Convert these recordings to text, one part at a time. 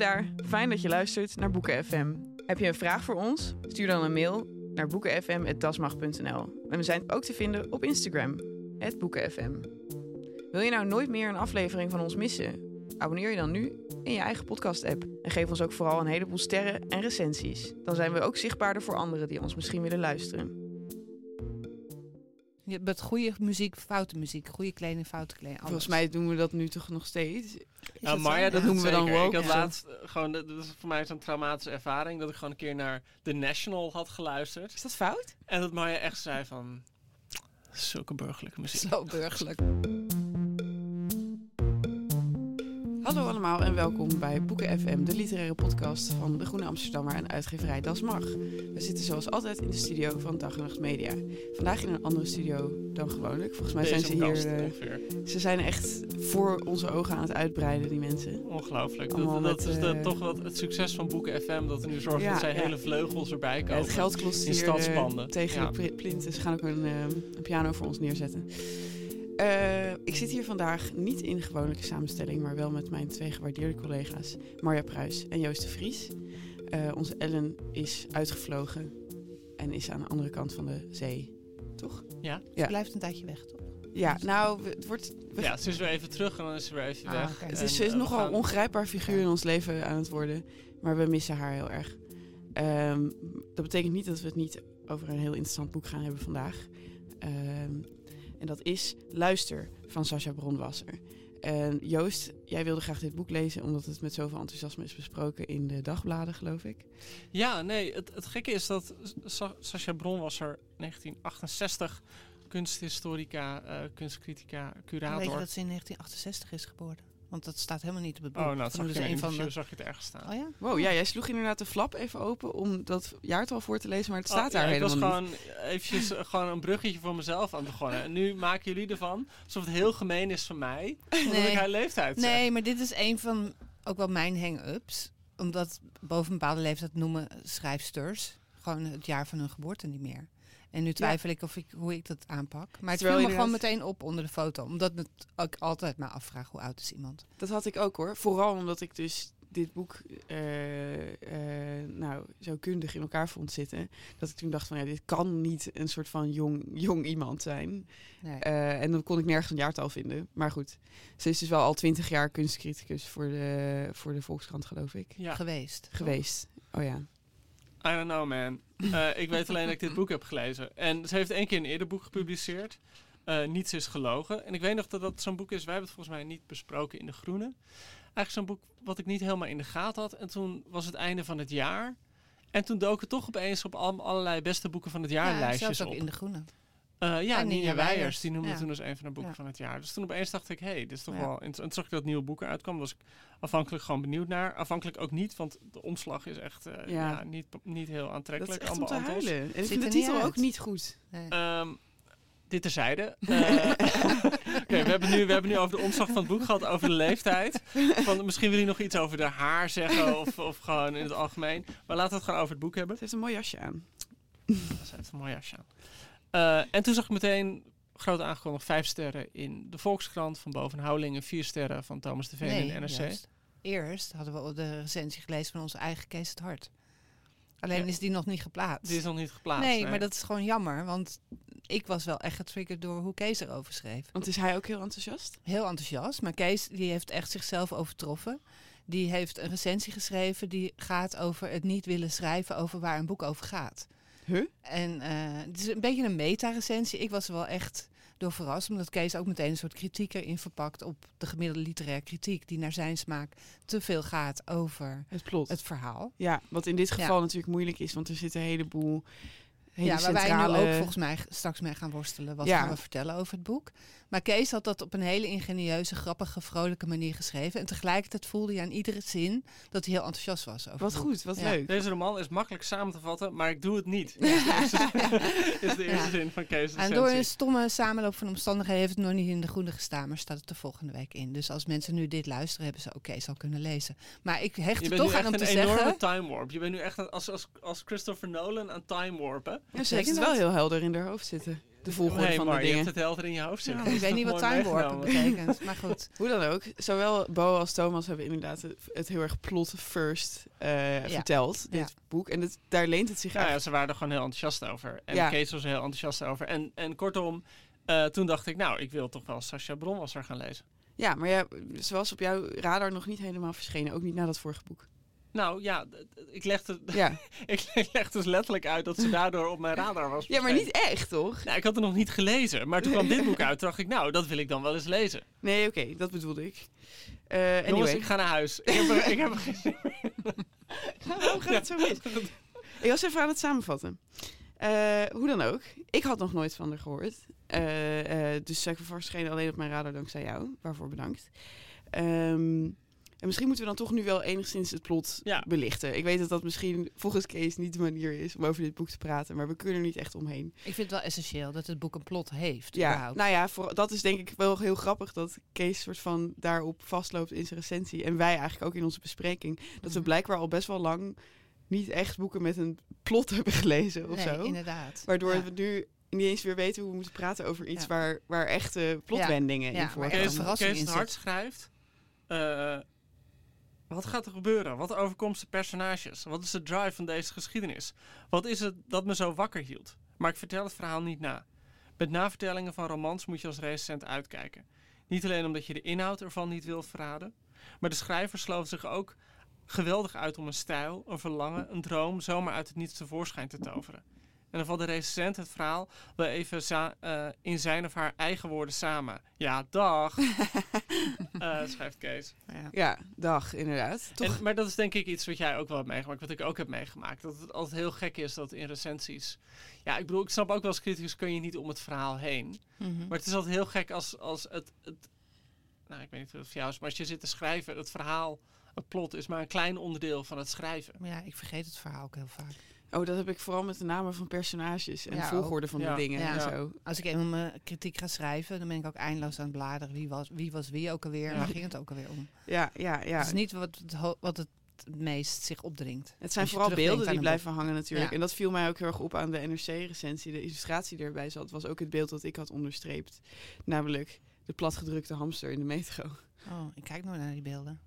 Daar, fijn dat je luistert naar Boeken FM. Heb je een vraag voor ons? Stuur dan een mail naar boekenfm.dasmag.nl. En we zijn ook te vinden op Instagram, boekenfm. Wil je nou nooit meer een aflevering van ons missen? Abonneer je dan nu in je eigen podcast-app. En geef ons ook vooral een heleboel sterren en recensies. Dan zijn we ook zichtbaarder voor anderen die ons misschien willen luisteren. Je hebt goede muziek, foute muziek. Goede kleding, foute kleding. alles. Volgens mij doen we dat nu toch nog steeds. Dat maar ja, dat Ja, noemen we dan woke. Ik had laatst eh, gewoon, dat is voor mij zo'n traumatische ervaring, dat ik gewoon een keer naar The National had geluisterd. Is dat fout? En dat Maya echt zei van, zulke burgerlijke muziek. Zo burgerlijk. Hallo allemaal en welkom bij Boeken FM, de literaire podcast van de Groene Amsterdammer en uitgeverij Das Mag. We zitten zoals altijd in de studio van Dag en Nacht Media. Vandaag in een andere studio dan gewoonlijk. Volgens mij zijn Deze ze hier... eh, ongeveer. ze zijn echt voor onze ogen aan het uitbreiden, die mensen. Ongelooflijk. allemaal Dat, dat met, is de, eh, toch wat het succes van Boeken FM, dat er nu zorgt Ja, dat zijn ja. hele vleugels erbij Ja, komen. het geld kost in hier eh, stadspanden. tegen Ja. de plinten. Ze gaan ook een, een piano voor ons neerzetten. Eh, ik zit hier vandaag niet in gewone samenstelling, maar wel met mijn twee gewaardeerde collega's Marja Pruis en Joost de Vries. Eh, onze Ellen is uitgevlogen en is aan de andere kant van de zee. Toch? Ja? Ja. Blijft een tijdje weg, toch? Ja, nou, het wordt. we- ja, ze is weer even terug en dan is ze weer even Ah, weg. het is, ze is eh, nogal gaan- een ongrijpbaar figuur in ons leven aan het worden, maar we missen haar heel erg. Ehm, dat betekent niet dat we het niet over een heel interessant boek gaan hebben vandaag. Ehm, en dat is Luister van Sascha Bronwasser. En Joost, jij wilde graag dit boek lezen omdat het met zoveel enthousiasme is besproken in de dagbladen, geloof ik. Ja, nee, het, het gekke is dat Sa Sascha Bronwasser 1968 kunsthistorica, eh, kunstcritica, Weet je curator. dat ze in 1968 is geboren? Want dat staat helemaal niet op het boek. Oh, nou, zag dus je een een van de... zag je het ergens staan. Oh ja? Wow, ja, jij sloeg inderdaad de flap even open om dat jaartal voor te lezen, maar het staat Oh, daar ja, ik was helemaal niet. gewoon eventjes eh, gewoon een bruggetje voor mezelf aan het begonnen. En nu maken jullie ervan alsof het heel gemeen is van mij, omdat Nee. ik haar leeftijd zeg. Nee, maar dit is een van ook wel mijn hang-ups. Omdat boven een bepaalde leeftijd noemen schrijfsters gewoon het jaar van hun geboorte niet meer. En nu twijfel ik of ik hoe ik dat aanpak. Maar het Terwijl viel me gewoon meteen op onder de foto. Omdat het ook altijd me afvraag hoe oud is iemand. Dat had ik ook hoor. Vooral omdat ik dus dit boek eh, eh, nou, zo kundig in elkaar vond zitten. Dat ik toen dacht van ja, dit kan niet een soort van jong, jong iemand zijn. Nee. Eh, en dan kon ik nergens een jaartal vinden. Maar goed, ze is dus wel al twintig jaar kunstcriticus voor de, voor de Volkskrant, geloof ik. Ja, Geweest. Geweest. Oh ja. I don't know man. Eh, ik weet alleen dat ik dit boek heb gelezen. En ze heeft één keer een eerder boek gepubliceerd. Eh, Niets is gelogen. En ik weet nog dat dat zo'n boek is. Wij hebben het volgens mij niet besproken in De Groene. Eigenlijk zo'n boek wat ik niet helemaal in de gaten had. En toen was het einde van het jaar. En toen doken toch opeens op al- allerlei beste boeken van het jaar Ja, lijstjes zelfs ook op. in de groene. Eh, ja, Nina Nina Weijers, die noemde ja. toen als een van de boeken Ja. van het jaar. Dus toen opeens dacht ik, hé, hey, dit is toch Ja. wel... En toen zag ik dat nieuwe boek uitkwam, was ik afhankelijk gewoon benieuwd naar. Afhankelijk ook niet, want de omslag is echt eh, Ja. ja. niet, niet heel Dat is aantrekkelijk. echt om te huilen. En ik Ziet vind de titel uit. ook niet goed. Nee. Ehm, dit terzijde. Eh Oké, we, hebben nu, we hebben nu over de omslag van het boek gehad, over de leeftijd. Van, misschien wil je nog iets over de haar zeggen of, of gewoon in het algemeen. Maar laten we het gewoon over het boek hebben. Ze heeft een mooi jasje aan. Ze heeft een mooi jasje aan. Eh, en toen zag ik meteen groot aangekondigd vijf sterren in de Volkskrant van Boven Houwelingen. Vier sterren van Thomas de Veen in de NRC. juist. Eerst hadden we de recensie gelezen van onze eigen Kees het Hart. Alleen Ja. is die nog niet geplaatst. Die is nog niet geplaatst. nee, maar dat is gewoon jammer. Want ik was wel echt getriggerd door hoe Kees erover schreef. Want is hij ook heel enthousiast? Heel enthousiast. Maar Kees die heeft echt zichzelf overtroffen. Die heeft een recensie geschreven die gaat over het niet willen schrijven over waar een boek over gaat. Huh? En eh, het is een beetje een meta-recensie. Ik was er wel echt door verrast, omdat Kees ook meteen een soort kritiek erin verpakt op de gemiddelde literaire kritiek, die naar zijn smaak te veel gaat over Het plot. het verhaal. Ja, wat in dit Ja. geval natuurlijk moeilijk is, want er zitten een heleboel hele ja, waar wij nu ook volgens mij straks mee gaan worstelen. Wat Ja. gaan we vertellen over het boek? Maar Kees had dat op een hele ingenieuze, grappige, vrolijke manier geschreven. En tegelijkertijd voelde je aan iedere zin dat hij heel enthousiast was over Wat goed, wat Ja. leuk. Deze roman is makkelijk samen te vatten, maar ik doe het niet. Is de eerste, is de eerste Ja. zin van Kees' En door een stomme samenloop van omstandigheden heeft het nog niet in de groene gestaan, maar staat het er volgende week in. Dus als mensen nu dit luisteren, hebben ze ook Kees al kunnen lezen. Maar ik hecht Je er bent nu toch aan echt om een te enorme zeggen. time warp. Je bent nu echt een- als, als, als Christopher Nolan aan time warpen. Ja, ze heeft het wel heel helder in haar hoofd zitten. De volgorde van maar de je dingen. hebt het helder in je hoofd zitten. Ja, ik weet niet wat meegenomen. betekent, maar goed. Hoe dan ook, zowel Bo als Thomas hebben inderdaad het, het heel erg plot first eh, verteld, dit boek. En het, daar leent het zich Ja, ja, echt. ze waren er gewoon heel enthousiast over. En Ja. Kees was er heel enthousiast over. En, en kortom, eh, toen dacht ik, nou, ik wil toch wel Sascha Bronwasser gaan lezen. Ja, maar ja, ze was op jouw radar nog niet helemaal verschenen. Ook niet na dat vorige boek. Nou ja, ik legde, Ja, ik leg dus letterlijk uit dat ze daardoor op mijn radar was. ja maar niet echt, toch? Nou, ik had het nog niet gelezen. Maar toen kwam dit boek uit. Dacht ik, nou, dat wil ik dan wel eens lezen. Nee, oké, dat bedoelde ik. Jongens, anyway. ik ga naar huis. Ik heb er, ik heb geen zin meer Waarom gaat het zo mis? Ik was even aan het samenvatten. Eh, hoe dan ook, ik had nog nooit van haar gehoord. Eh, eh, dus zij verscheen alleen op mijn radar dankzij jou. Waarvoor bedankt. Ehm, en misschien moeten we dan toch nu wel enigszins het plot Ja. belichten. Ik weet dat dat misschien volgens Kees niet de manier is om over dit boek te praten. Maar we kunnen er niet echt omheen. Ik vind het wel essentieel dat het boek een plot heeft. Ja, überhaupt. nou ja, voor, dat is denk ik wel heel grappig dat Kees soort van daarop vastloopt in zijn recensie. En wij eigenlijk ook in onze bespreking. Dat we Mhm. blijkbaar al best wel lang niet echt boeken met een plot hebben gelezen of nee, zo. inderdaad. Waardoor Ja. we nu niet eens weer weten hoe we moeten praten over iets Ja. waar, waar echte plotwendingen Ja, in voorkomen. Kees, Kees Hart schrijft... eh, wat gaat er gebeuren? Wat overkomt de personages? Wat is de drive van deze geschiedenis? Wat is het dat me zo wakker hield? Maar ik vertel het verhaal niet na. Met navertellingen van romans moet je als recensent uitkijken. Niet alleen omdat je de inhoud ervan niet wilt verraden, maar de schrijver sloof zich ook geweldig uit om een stijl, een verlangen, een droom zomaar uit het niets tevoorschijn te toveren. En dan valt de recensent het verhaal wel even eh, in zijn of haar eigen woorden samen. Ja, dag, eh, schrijft Kees. Ja. Ja, dag, inderdaad. Toch? En, maar dat is denk ik iets wat jij ook wel hebt meegemaakt, wat ik ook heb meegemaakt. Dat het altijd heel gek is dat in recensies... Ja, ik bedoel, ik snap ook wel als criticus kun je niet om het verhaal heen. Mhm. Maar het is altijd heel gek als, als het, het... Nou, ik weet niet of het jou is, maar als je zit te schrijven, het verhaal, het plot is maar een klein onderdeel van het schrijven. Maar ja, ik vergeet het verhaal ook heel vaak. Oh, dat heb ik vooral met de namen van personages en Ja, volgorde van Ja. de dingen Ja. en zo. Als ik eenmaal mijn kritiek ga schrijven, dan ben ik ook eindeloos aan het bladeren. Wie was wie, was wie ook alweer? Waar ging het ook alweer om? Ja, ja, ja. Het is niet wat het, wat het meest zich opdringt. Het zijn vooral beelden die blijven hangen natuurlijk. Ja. En dat viel mij ook heel erg op aan de NRC-recensie. De illustratie die erbij zat, was ook het beeld dat ik had onderstreept. Namelijk de platgedrukte hamster in de metro. Oh, ik kijk nog naar die beelden.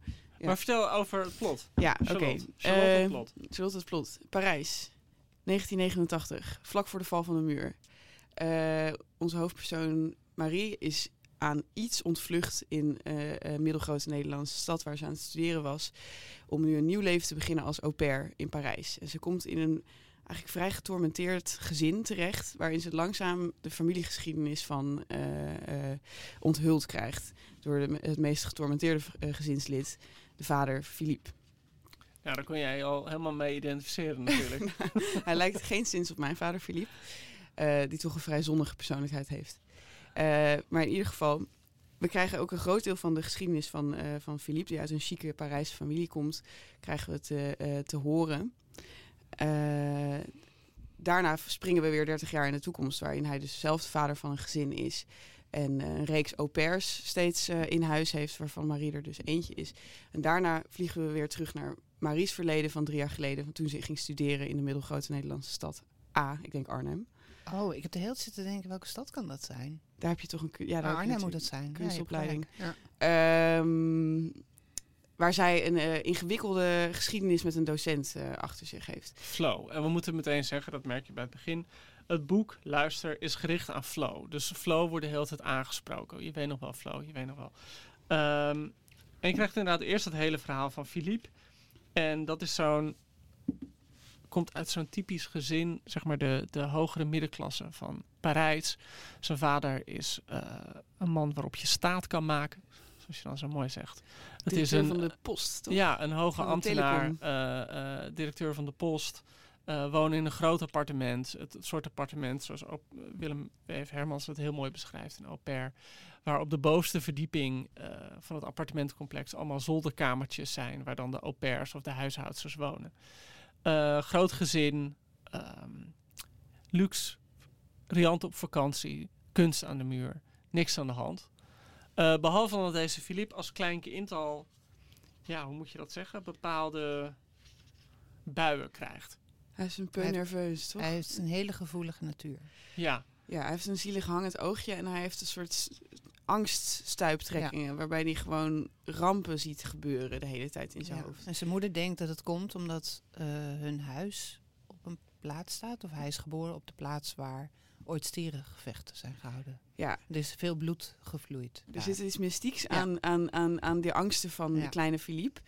Ja. Maar vertel over het plot. Ja, oké. Charlotte. Charlotte, Eh, het plot. Charlotte het plot. Parijs, 1989, vlak voor de val van de muur. Eh, onze hoofdpersoon Marie is aan iets ontvlucht in eh eh middelgrote Nederlandse stad waar ze aan het studeren was. Om nu een nieuw leven te beginnen als au pair in Parijs. En ze komt in een eigenlijk vrij getormenteerd gezin terecht. Waarin ze langzaam de familiegeschiedenis van eh, onthuld krijgt. Door de, het meest getormenteerde gezinslid, de vader Philippe. Ja, daar kon jij al helemaal mee identificeren natuurlijk. Hij lijkt geen sinds op mijn vader Philippe, eh, die toch een vrij zonnige persoonlijkheid heeft. Eh, maar in ieder geval, we krijgen ook een groot deel van de geschiedenis van, eh, van Philippe, die uit een chique Parijse familie komt, krijgen we te, te horen. Daarna springen we weer 30 jaar in de toekomst, waarin hij dus zelf de vader van een gezin is. En eh, een reeks au pairs steeds eh, in huis heeft, waarvan Marie er dus eentje is. En daarna vliegen we weer terug naar Marie's verleden van drie jaar geleden. Van toen ze ging studeren in de middelgrote Nederlandse stad A, ik denk Arnhem. Oh, ik heb de hele tijd zitten denken, welke stad kan dat zijn? Daar heb je toch een... Ja, daar Arnhem moet natuurlijk- dat zijn. kunstopleiding. Ja. Ehm, waar zij een eh, ingewikkelde geschiedenis met een docent eh, achter zich heeft. flow. En we moeten meteen zeggen, dat merk je bij het begin. Het boek, luister, is gericht aan flow. Dus flow wordt de hele tijd aangesproken. Je weet nog wel flow, je weet nog wel. Ehm, en je krijgt inderdaad eerst het hele verhaal van Philippe. En dat is zo'n... Komt uit zo'n typisch gezin, zeg maar de, de hogere middenklasse van Parijs. Zijn vader is eh, een man waarop je staat kan maken. Zoals je dan zo mooi zegt. Het is een, van de post, toch? ja, een hoge ambtenaar, eh, eh, directeur van de post. Eh, wonen in een groot appartement. Het, soort appartement zoals op, Willem W.F. Hermans het heel mooi beschrijft in Au pair. Waar op de bovenste verdieping eh, van het appartementcomplex allemaal zolderkamertjes zijn. Waar dan de au pairs of de huishoudsters wonen. Eh, groot gezin, ehm, luxe, riant op vakantie, kunst aan de muur, niks aan de hand. Eh, behalve dat deze Philippe als klein kind al, ja, hoe moet je dat zeggen, bepaalde buien krijgt. Hij is een peu Hij- nerveus, toch? Hij heeft een hele gevoelige natuur. Ja, Ja, hij heeft een zielig hangend oogje en hij heeft een soort angststuiptrekkingen. Waarbij hij gewoon rampen ziet gebeuren de hele tijd in zijn Ja. hoofd. En zijn moeder denkt dat het komt omdat eh, hun huis op een plaats staat. Of hij is geboren op de plaats waar ooit stierengevechten zijn gehouden. Ja, Er is veel bloed gevloeid. er daar. zit iets mystieks Ja. aan, aan, aan, aan de angsten van de kleine Philippe.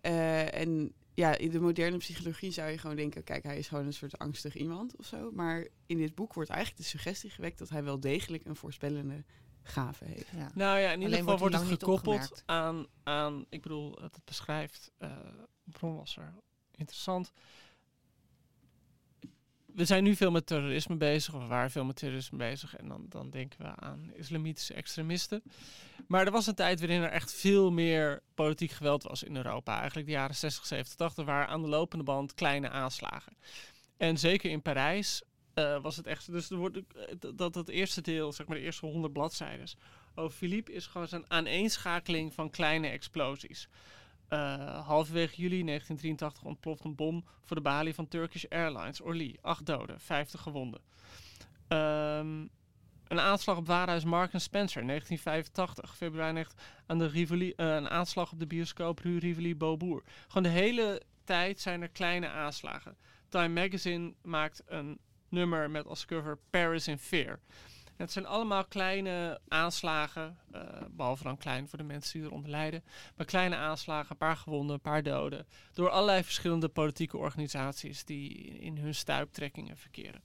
Eh, en ja, in de moderne psychologie zou je gewoon denken... kijk, hij is gewoon een soort angstig iemand of zo. Maar in dit boek wordt eigenlijk de suggestie gewekt... dat hij wel degelijk een voorspellende gave heeft. Ja. nou ja, in ieder geval wordt wordt hij het gekoppeld aan, aan, ik bedoel, het beschrijft, eh bronwasser, interessant. We zijn nu veel met terrorisme bezig, of we waren veel met terrorisme bezig. En dan, dan denken we aan islamitische extremisten. Maar er was een tijd waarin er echt veel meer politiek geweld was in Europa. Eigenlijk de jaren 60, 70, 80 waren aan de lopende band kleine aanslagen. En zeker in Parijs eh, was het echt. Dus wordt eh, dat- dat eerste deel, zeg maar de eerste 100 bladzijden over Philippe is gewoon zijn aaneenschakeling van kleine explosies. Eh, halverwege juli 1983 ontploft een bom voor de balie van Turkish Airlines, Orly. Acht doden, 50 gewonden. Ehm, een aanslag op Warenhuis Mark Spencer, 1985, februari 9, aan de Rivoli, eh, een aanslag op de bioscoop Rue Rivoli Beaubourg. Gewoon de hele tijd zijn er kleine aanslagen. Time Magazine maakt een nummer met als cover Paris in Fear. Het zijn allemaal kleine aanslagen, eh, behalve dan klein voor de mensen die eronder lijden. Maar kleine aanslagen, een paar gewonden, een paar doden. Door allerlei verschillende politieke organisaties die in hun stuiptrekkingen verkeren.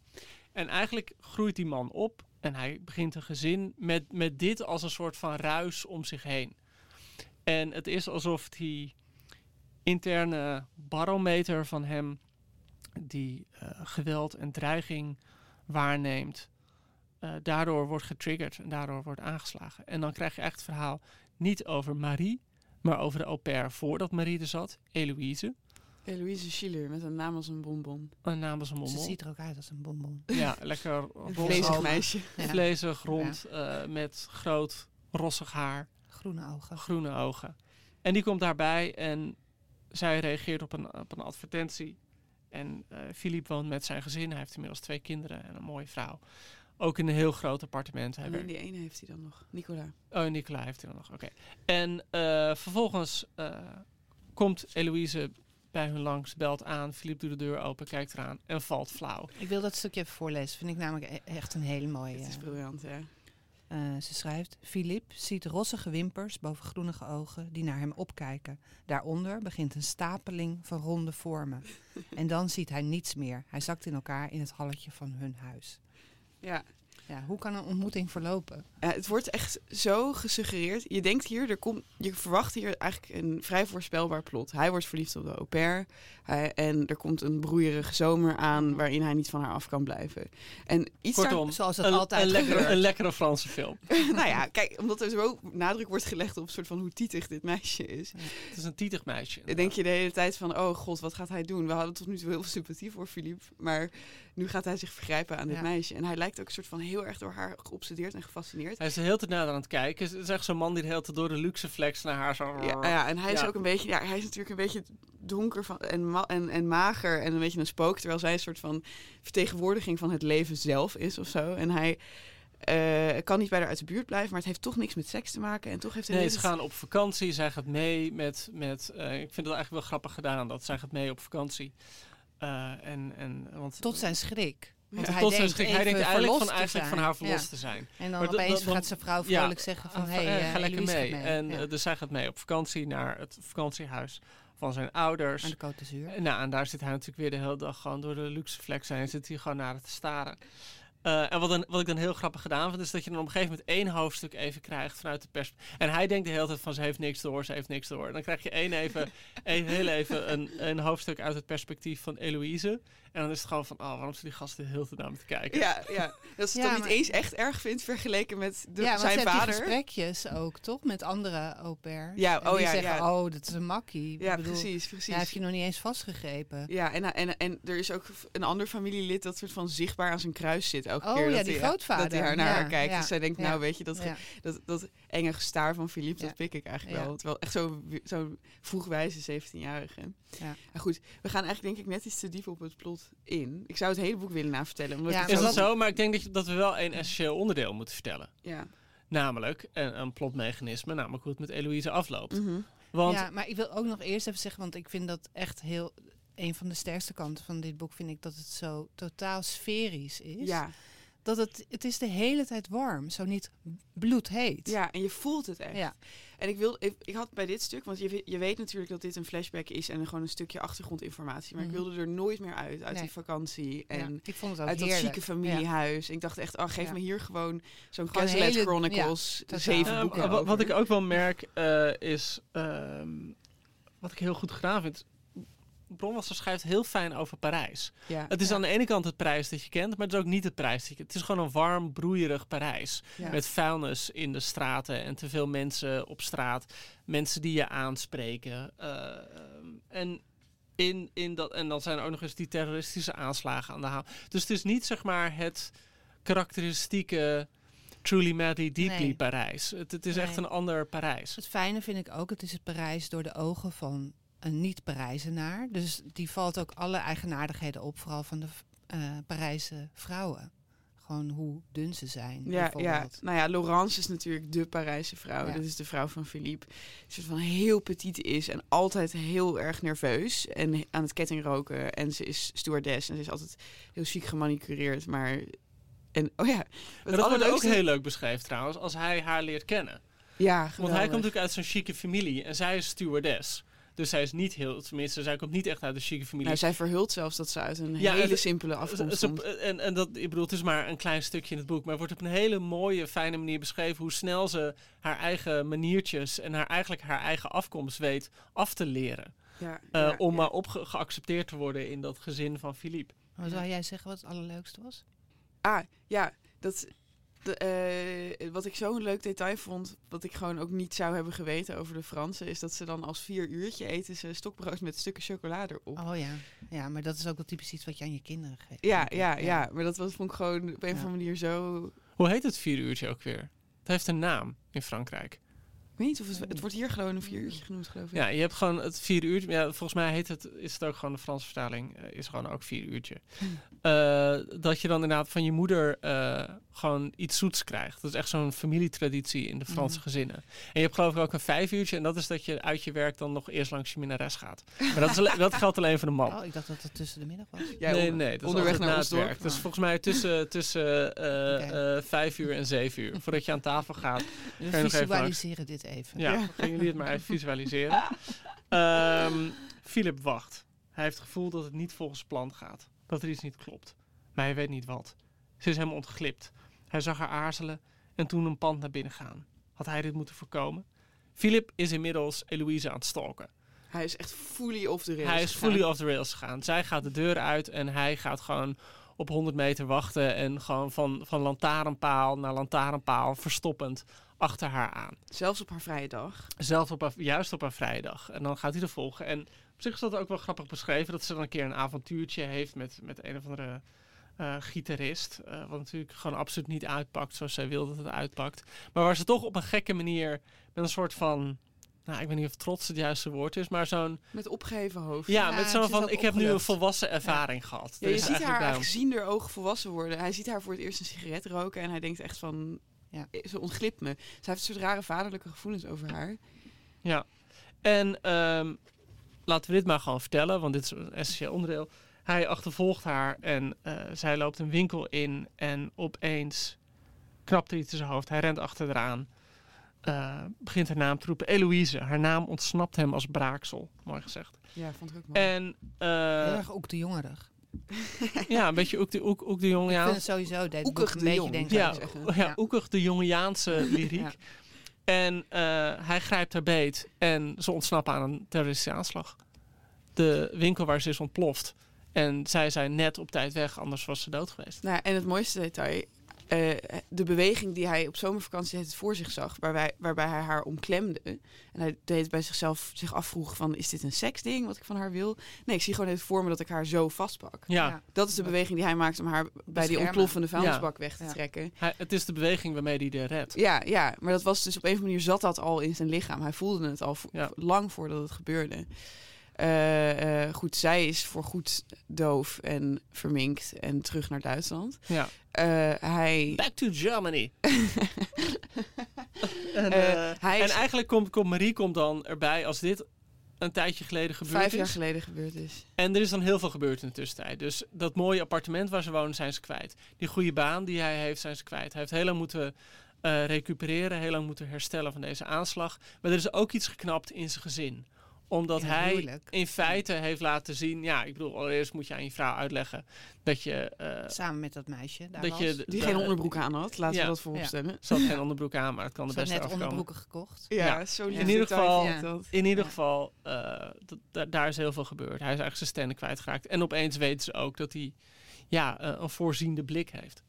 En eigenlijk groeit die man op en hij begint een gezin met, met dit als een soort van ruis om zich heen. En het is alsof die interne barometer van hem, die eh, geweld en dreiging waarneemt, eh, daardoor wordt getriggerd en daardoor wordt aangeslagen. En dan krijg je echt het verhaal niet over Marie, maar over de au pair voordat Marie er zat, Eloïse. Eloïse Schiller met een naam als een bonbon. Een naam was een Ze mommel. ziet er ook uit als een bonbon. Ja, lekker vlezig meisje. Ja. vlezig, rond, eh, met groot rossig haar, Groene ogen. groene ogen. En die komt daarbij en zij reageert op een, op een advertentie. En eh Philippe woont met zijn gezin. Hij heeft inmiddels twee kinderen en een mooie vrouw. Ook in een heel groot appartement. Hij En werkt- die ene heeft hij dan nog. Nicola. Oh, Nicola heeft hij dan nog. Oké. En eh, vervolgens eh, komt Eloïse bij hun langs, belt aan. Philippe doet de deur open, kijkt eraan en valt flauw. Ik wil dat stukje even voorlezen. Vind ik namelijk e- echt een hele mooie. Het is briljant, ja. Eh, ze schrijft: Philippe ziet rossige wimpers boven groenige ogen die naar hem opkijken. Daaronder begint een stapeling van ronde vormen. en dan ziet hij niets meer. Hij zakt in elkaar in het halletje van hun huis. Ja, Ja, hoe kan een ontmoeting verlopen? Ja, het wordt echt zo gesuggereerd. Je denkt hier, er komt, je verwacht hier eigenlijk een vrij voorspelbaar plot. Hij wordt verliefd op de au pair. Hij, en er komt een broeierige zomer aan waarin hij niet van haar af kan blijven. En iets daar- Kortom, Zoals het een, altijd een, lekkere, gebeurt. een lekkere Franse film. nou ja, kijk, omdat er zo nadruk wordt gelegd op een soort van hoe tietig dit meisje is. Het is een tietig meisje. Dan denk je de hele tijd van, oh god, wat gaat hij doen? We hadden tot nu toe heel veel sympathie voor Philippe. Maar nu gaat hij zich vergrijpen aan dit Ja. meisje. En hij lijkt ook een soort van heel erg door haar geobsedeerd en gefascineerd. Hij is de hele tijd naar aan het kijken. Het is echt zo'n man die de hele tijd door de luxe flex naar haar zo... Ja, ja, en hij is Ja. ook een beetje, ja, hij is natuurlijk een beetje donker van, en, ma- en, en mager en een beetje een spook. Terwijl zij een soort van vertegenwoordiging van het leven zelf is of zo. En hij eh, kan niet bij haar uit de buurt blijven, maar het heeft toch niks met seks te maken. En toch heeft hij Nee, ze gaan op vakantie. Zij gaat mee met... met eh, ik vind het eigenlijk wel grappig gedaan dat zij gaat mee op vakantie. Eh, en, en, want, Tot zijn schrik. Want Ja, hij denkt. Hij denkt eigenlijk van, te eigenlijk van haar verlost Ja. te zijn. En dan Maar opeens dan- gaat zijn vrouw ja. vrolijk zeggen van... Ah, Hé, eh, hey, ga lekker mee. mee. En eh, dus zij gaat mee op vakantie naar het vakantiehuis van zijn ouders. Aan de Côte d'Azur. Nou, en daar zit hij natuurlijk weer de hele dag gewoon door de luxe flex zijn. Zit hij gewoon naar het te staren. Eh, en wat, dan, wat ik dan heel grappig gedaan vind, is dat je dan op een gegeven moment één hoofdstuk even krijgt vanuit de pers. En hij denkt de hele tijd van ze heeft niks door, ze heeft niks door. En dan krijg je één even, één, heel even een, een hoofdstuk uit het perspectief van Eloïse. En dan is het gewoon van, oh, waarom zit die gasten hele tijd naar me te kijken? Ja, ja. dat ze het Ja, dan niet eens echt erg vindt vergeleken met de, ja, want zijn vader. gesprekjes ook, toch? Met andere au pairs. Ja, En oh die ja, zeggen, ja. oh, dat is een makkie. Ja, Ik bedoel, precies, precies. Ja, heb je nog niet eens vastgegrepen. Ja, en, en, en er is ook een ander familielid dat soort van zichtbaar aan zijn kruis zit elke Oh, keer. ja, dat die hij, grootvader. Dat hij haar naar Ja, haar kijkt. ja, Dus zij denkt, ja. nou weet je, dat, Ja. dat, dat enge gestaar van Philippe, Ja. dat pik ik eigenlijk Ja. wel. Terwijl echt zo, zo vroegwijze 17-jarige. Ja. Maar goed, we gaan eigenlijk denk ik net iets te diep op het plot in. Ik zou het hele boek willen navertellen. Omdat Ja, Is dat zo? Maar ik denk dat, je, dat we wel één essentieel onderdeel moeten vertellen. Ja. Namelijk een, een plotmechanisme, namelijk hoe het met Eloïse afloopt. Mhm. Want Ja, maar ik wil ook nog eerst even zeggen, want ik vind dat echt heel... Een van de sterkste kanten van dit boek vind ik dat het zo totaal sferisch is. ja. Dat het, het is de hele tijd warm, zo niet bloedheet. ja, en je voelt het echt. Ja. En ik, wil, ik, ik had bij dit stuk, want je, je weet natuurlijk dat dit een flashback is en gewoon een stukje achtergrondinformatie. Maar Mhm. ik wilde er nooit meer uit, uit Nee. die vakantie. Ja, En ik vond het ook uit dat chique familiehuis. Ik dacht echt, oh, geef Ja. me hier gewoon zo'n hele- Chronicles, zeven Ja, boeken wa- wat, ik ook wel merk eh, is, ehm, wat ik heel goed gedaan vind. Bronwasser schrijft heel fijn over Parijs. Ja, Het is Ja. aan de ene kant het Parijs dat je kent, maar het is ook niet het Parijs dat je kent. Het is gewoon een warm, broeierig Parijs. ja. Met vuilnis in de straten en te veel mensen op straat. Mensen die je aanspreken. eh, en, in, in dat, en dan zijn er ook nog eens die terroristische aanslagen aan de hand. Dus het is niet zeg maar het karakteristieke truly madly deeply Nee. Parijs. Het, het is echt een ander Parijs. Het fijne vind ik ook, het is het Parijs door de ogen van een niet-Parijzenaar. Dus die valt ook alle eigenaardigheden op, vooral van de eh Parijse vrouwen. Gewoon hoe dun ze zijn, Ja, ja, nou ja, Laurence is natuurlijk de Parijse vrouw. Ja. Dat is de vrouw van Philippe. Die soort van heel petit is en altijd heel erg nerveus. En aan het kettingroken. En ze is stewardess en ze is altijd heel chic gemanicureerd. Maar, en oh ja, het dat wordt ook heel leuk beschreven trouwens, als hij haar leert kennen. Ja, Want hij komt natuurlijk uit zo'n chique familie en zij is stewardess. Dus zij is niet heel, tenminste, zij komt niet echt uit een chique familie. Nou, zij verhult zelfs dat ze uit een Ja, hele het- simpele afkomst komt. en, en dat, ik bedoel, het is maar een klein stukje in het boek, maar het wordt op een hele mooie, fijne manier beschreven hoe snel ze haar eigen maniertjes en haar, eigenlijk haar eigen afkomst weet af te leren. Ja, Eh, ja, om ja. maar op geaccepteerd te worden in dat gezin van Philippe. Maar zou jij zeggen wat het allerleukste was? Ah, ja, dat, de, eh, wat ik zo'n leuk detail vond, wat ik gewoon ook niet zou hebben geweten over de Fransen, is dat ze dan als vier uurtje eten ze stokbrood met stukken chocolade erop. Oh ja. ja, maar dat is ook wel typisch iets wat je aan je kinderen geeft. ja, ja, ja, maar dat was, vond ik gewoon op een of Ja. andere manier zo... Hoe heet het vier uurtje ook weer? Het heeft een naam in Frankrijk. Ik weet niet of het, het wordt hier gewoon een vier uurtje genoemd, geloof ik. Ja, je hebt gewoon het vier uurtje. Ja, volgens mij heet het, is het ook gewoon de Franse vertaling, eh, is gewoon ook vier uurtje. Eh, dat je dan inderdaad van je moeder eh, gewoon iets zoets krijgt. Dat is echt zo'n familietraditie in de Franse Mhm. gezinnen. En je hebt geloof ik ook een vijf uurtje. En dat is dat je uit je werk dan nog eerst langs je minnares gaat. Maar dat, is dat geldt alleen voor de man. Oh, ik dacht dat het tussen de middag was. Ja, nee, nee, dat is onderweg naar het dorp. werk. Dus volgens mij tussen, tussen eh, eh, vijf uur en zeven uur. Voordat je aan tafel gaat. We visualiseren dit even. Ja, Ja. gaan jullie het maar even visualiseren. Ehm Philip wacht. Hij heeft het gevoel dat het niet volgens plan gaat. Dat er iets niet klopt. Maar hij weet niet wat. Ze is hem ontglipt. Hij zag haar aarzelen en toen een pand naar binnen gaan. Had hij dit moeten voorkomen? Philip is inmiddels Eloïse aan het stalken. Hij is echt fully off the rails Hij is gegaan. fully off the rails gegaan. Zij gaat de deur uit en hij gaat gewoon op 100 meter wachten. En gewoon van, van lantaarnpaal naar lantaarnpaal verstoppend achter haar aan. Zelfs op haar vrije dag. Zelf op haar, juist op haar vrijdag. En dan gaat hij er volgen. En op zich is dat ook wel grappig beschreven. Dat ze dan een keer een avontuurtje heeft met, met een of andere eh, gitarist. eh, wat natuurlijk gewoon absoluut niet uitpakt zoals zij wil dat het uitpakt. Maar waar ze toch op een gekke manier met een soort van... Nou, ik weet niet of trots het juiste woord is, maar zo'n... Met opgeheven hoofd. Ja, Ja, met zo'n van, ik heb nu een volwassen ervaring gehad. Ja, je ziet haar eigenlijk daarom- eigenlijk zien de ogen volwassen worden. Hij ziet haar voor het eerst een sigaret roken en hij denkt echt van, Ja. eh, ze ontglipt me. Ze heeft een soort rare vaderlijke gevoelens over haar. Ja. En ehm, laten we dit maar gewoon vertellen, want dit is een essentieel onderdeel. Hij achtervolgt haar en eh, zij loopt een winkel in en opeens knapt er iets in zijn hoofd. Hij rent achter haar aan. eh, begint haar naam te roepen. Eloïse. Haar naam ontsnapt hem als braaksel. Mooi gezegd. Ja, vond ik ook mooi. En eh, Heel erg ook de jongerig. ja, een beetje ook de, ook, ook de jonge Ik vind sowieso boek een de beetje ja, ik zeggen. ja, Ja. oekig de jongejaanse lyriek. Ja. En eh, hij grijpt haar beet en ze ontsnappen aan een terroristische aanslag. De winkel waar ze is ontploft. En zij zijn net op tijd weg, anders was ze dood geweest. Nou, en het mooiste detail, eh, de beweging die hij op zomervakantie het voor zich zag, waarbij, waarbij hij haar omklemde. En hij deed bij zichzelf zich afvroeg van, is dit een seksding wat ik van haar wil? Nee, ik zie gewoon even voor me dat ik haar zo vastpak. Ja, Ja. Dat is de beweging die hij maakt om haar bij die ontploffende vuilnisbak weg te Ja. trekken. hij- het is de beweging waarmee hij de redt. Ja, ja, maar dat was dus op een of andere manier zat dat al in zijn lichaam. Hij voelde het al vo- Ja. lang voordat het gebeurde. Eh, eh, goed, zij is voorgoed doof en verminkt en terug naar Duitsland. Ja. Eh, hij, Back to Germany. en, en eigenlijk komt, komt Marie komt dan erbij als dit een tijdje geleden gebeurd vijf is. jaar geleden gebeurd is. En er is dan heel veel gebeurd in de tussentijd. Dus dat mooie appartement waar ze wonen zijn ze kwijt. Die goede baan die hij heeft zijn ze kwijt. Hij heeft heel lang moeten recupereren, heel lang moeten herstellen van deze aanslag. Maar er is ook iets geknapt in zijn gezin. Omdat In hij in feite heeft laten zien... Ja, ik bedoel, allereerst moet je aan je vrouw uitleggen dat je... eh, Samen met dat meisje. Daar dat was. je Die geen onderbroek aan had, laten Ja. we dat vooropstellen. Ze had geen onderbroek aan, maar het kan de Ze had beste net afkomen. onderbroeken gekocht. Ja, Ja. zo lief In ieder geval- Ja. In ieder Ja. geval, eh, d- d- daar is heel veel gebeurd. Hij is eigenlijk zijn stenen kwijtgeraakt. En opeens weten ze ook dat hij ja, eh, een voorziende blik heeft.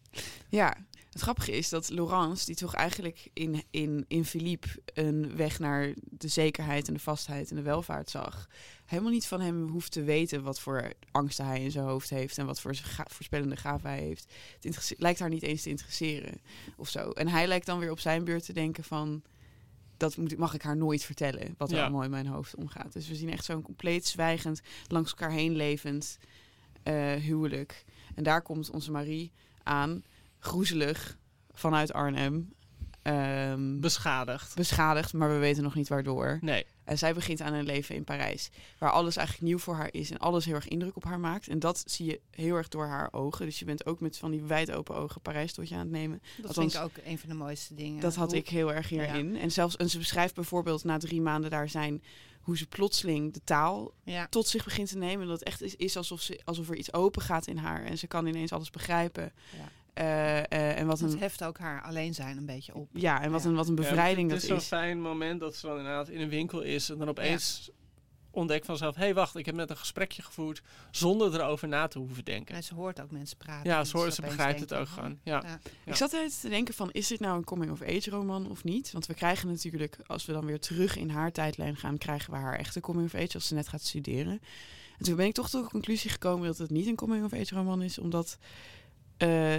Ja, het grappige is dat Laurence, die toch eigenlijk in, in, in Philippe een weg naar de zekerheid en de vastheid en de welvaart zag, helemaal niet van hem hoeft te weten wat voor angsten hij in zijn hoofd heeft en wat voor ga- voorspellende gaven hij heeft. Het lijkt haar niet eens te interesseren of zo. En hij lijkt dan weer op zijn beurt te denken van, dat moet, mag ik haar nooit vertellen, wat er Ja. allemaal in mijn hoofd omgaat. Dus we zien echt zo'n compleet zwijgend, langs elkaar heen levend eh, huwelijk. En daar komt onze Marie aan, groezelig, vanuit Arnhem. ehm, Beschadigd. beschadigd, maar we weten nog niet waardoor. Nee. En zij begint aan een leven in Parijs, waar alles eigenlijk nieuw voor haar is en alles heel erg indruk op haar maakt. En dat zie je heel erg door haar ogen. Dus je bent ook met van die wijd open ogen Parijs tot je aan het nemen. Dat Althans, vind ik ook een van de mooiste dingen. Dat had Hoe- ik heel erg hierin. En zelfs en ze beschrijft bijvoorbeeld na drie maanden daar zijn hoe ze plotseling de taal Ja. tot zich begint te nemen. Dat het echt is, is alsof, ze, alsof er iets open gaat in haar en ze kan ineens alles begrijpen. Ja. Eh, eh, en wat Het een, heft ook haar alleen zijn een beetje op. ja, en wat Ja. een, wat een bevrijding Ja, het dat is is. zo'n fijn moment dat ze dan inderdaad in een winkel is en dan opeens ontdekt vanzelf... hé, hey, wacht, ik heb net een gesprekje gevoerd zonder erover na te hoeven denken. En ze hoort ook mensen praten. Ja, en ze, hoort, ze begrijpt het ook gewoon. Ja. Ja. Ik zat er te denken van, is dit nou een coming-of-age roman of niet? Want we krijgen natuurlijk, als we dan weer terug in haar tijdlijn gaan, krijgen we haar echte coming-of-age als ze net gaat studeren. En toen ben ik toch tot de conclusie gekomen dat het niet een coming-of-age roman is, omdat eh,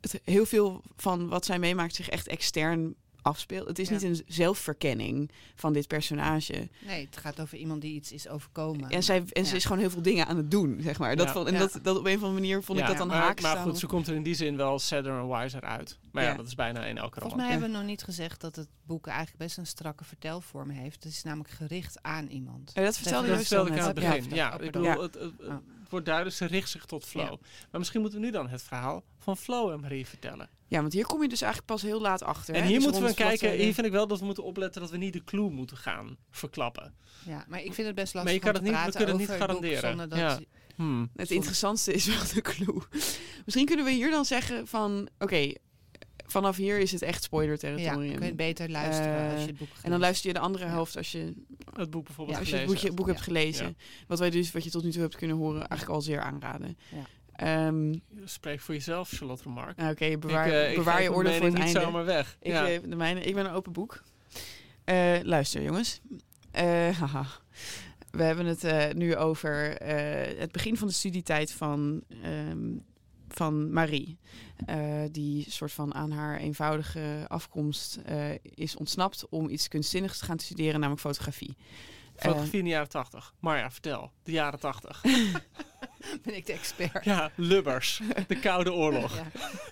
het heel veel van wat zij meemaakt zich echt extern afspeelt. Het is Ja. niet een zelfverkenning van dit personage. Nee, het gaat over iemand die iets is overkomen. En, zij, en ze is gewoon heel veel dingen aan het doen, zeg maar. Dat Ja. van, en Ja. dat, dat op een of andere manier vond Ja, ik dat dan maar, haak Maar goed, ze komt er in die zin wel sadder en wiser uit. Maar ja, Ja. dat is bijna in elke Volgens mij Ja. hebben we nog niet gezegd dat het boek eigenlijk best een strakke vertelvorm heeft. Het is namelijk gericht aan iemand. Ja, dat vertelde Dat Dat je vertelde ik aan het begin. Ja, Ja. ik bedoel, Ja. het, het- het Ja. Wordt duidelijk, ze richt zich tot Flo. Ja. Maar misschien moeten we nu dan het verhaal van Flo en Marie vertellen. Ja, want hier kom je dus eigenlijk pas heel laat achter. En hè? hier Dus moeten we kijken, bladzijde- hier vind ik wel dat we moeten opletten dat we niet de clue moeten gaan verklappen. Ja, maar ik vind het best lastig Maar je kan om het te niet- we praten kunnen het over niet het boek garanderen. zonder dat... Ja. Hmm. Het interessantste is wel de clue. Misschien kunnen we hier dan zeggen van... Oké, vanaf hier is het echt spoiler Ja, territorium. kun je beter luisteren Eh, als je het boek en dan luister je de andere Ja. helft als je, Het boek bijvoorbeeld ja, als je het boekje, boek hebt gelezen. Wat wij dus, wat je tot nu toe hebt kunnen horen, eigenlijk al zeer aanraden. Ja. Ehm. Spreek voor jezelf, Charlotte Remark. Oké, bewaar, ik, eh, ik bewaar je orde voor het niet einde. zomaar weg. Ik, ja. de mijne, ik ben een open boek. Eh, luister, jongens. Eh, haha. We hebben het eh, nu over eh, het begin van de studietijd van, ehm, van Marie. Eh, die soort van aan haar eenvoudige afkomst eh, is ontsnapt om iets kunstzinnigs te gaan studeren, namelijk fotografie. Fotografie in de jaren tachtig. Maar ja, vertel. De jaren tachtig. ben ik de expert. ja, Lubbers. De Koude Oorlog. Ja.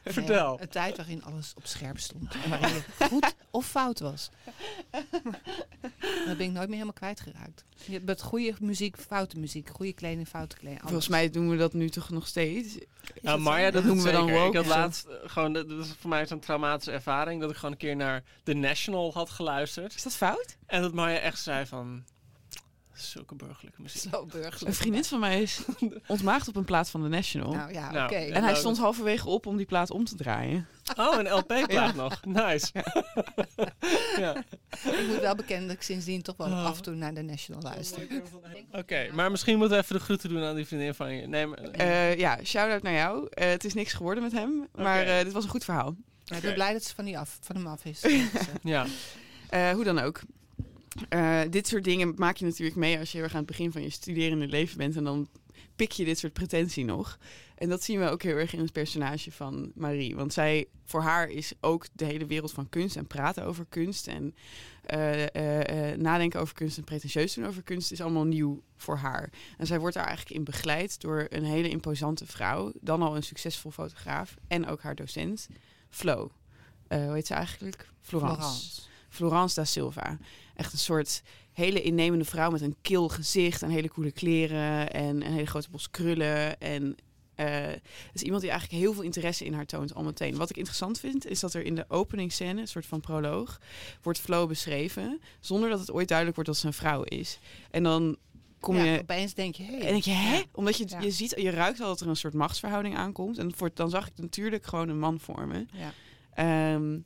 Vertel. Nee, een tijd waarin alles op scherp stond. En waarin je goed of fout was. Dat ben ik nooit meer helemaal kwijtgeraakt. Je hebt goede muziek, foute muziek. Goede kleding, foute kleding. alles. Volgens mij doen we dat nu toch nog steeds. Ja, dat maar ja, dat noemen we dan woke. Ik had laatst eh, gewoon, dat dat is voor mij zo'n traumatische ervaring, dat ik gewoon een keer naar The National had geluisterd. Is dat fout? En dat Maya echt zei van, Zulke burgerlijke muziek. Zo burgerlijk. Een vriendin van mij is ontmaagd op een plaat van de National. Nou ja, Nou, oké. en en hij nou, stond halverwege op om die plaat om te draaien. Oh, een LP-plaat nog. Nice. ja. Ik moet wel bekennen dat ik sindsdien toch wel Oh. af en toe naar de National luister. Oké, maar misschien moeten we even de groeten doen aan die vriendin van je. Nee, maar, Eh, ja, shout-out naar jou. Eh, het is niks geworden met hem, maar eh, dit was een goed verhaal. Ja, ik ben blij dat ze van, die af, van hem af is. ja. Eh, hoe dan ook. Eh, dit soort dingen maak je natuurlijk mee als je heel erg aan het begin van je studerende leven bent. En dan pik je dit soort pretentie nog. En dat zien we ook heel erg in het personage van Marie. Want zij, voor haar is ook de hele wereld van kunst en praten over kunst. En eh, eh, nadenken over kunst en pretentieus doen over kunst is allemaal nieuw voor haar. En zij wordt daar eigenlijk in begeleid door een hele imposante vrouw. Dan al een succesvol fotograaf. En ook haar docent, Flo. Hoe heet ze eigenlijk? Florence. Florence. Florence da Silva. Echt een soort hele innemende vrouw met een kil gezicht en hele coole kleren en een hele grote bos krullen. En eh is iemand die eigenlijk heel veel interesse in haar toont al meteen. Wat ik interessant vind, is dat er in de openingsscène, een soort van proloog, wordt Flo beschreven, zonder dat het ooit duidelijk wordt dat ze een vrouw is. En dan kom ja, je opeens denk je, hey, en denk je, hè? Omdat je, Ja. je ziet, je ruikt al dat er een soort machtsverhouding aankomt. En voor, dan zag ik natuurlijk gewoon een man voor me. ja. Ehm,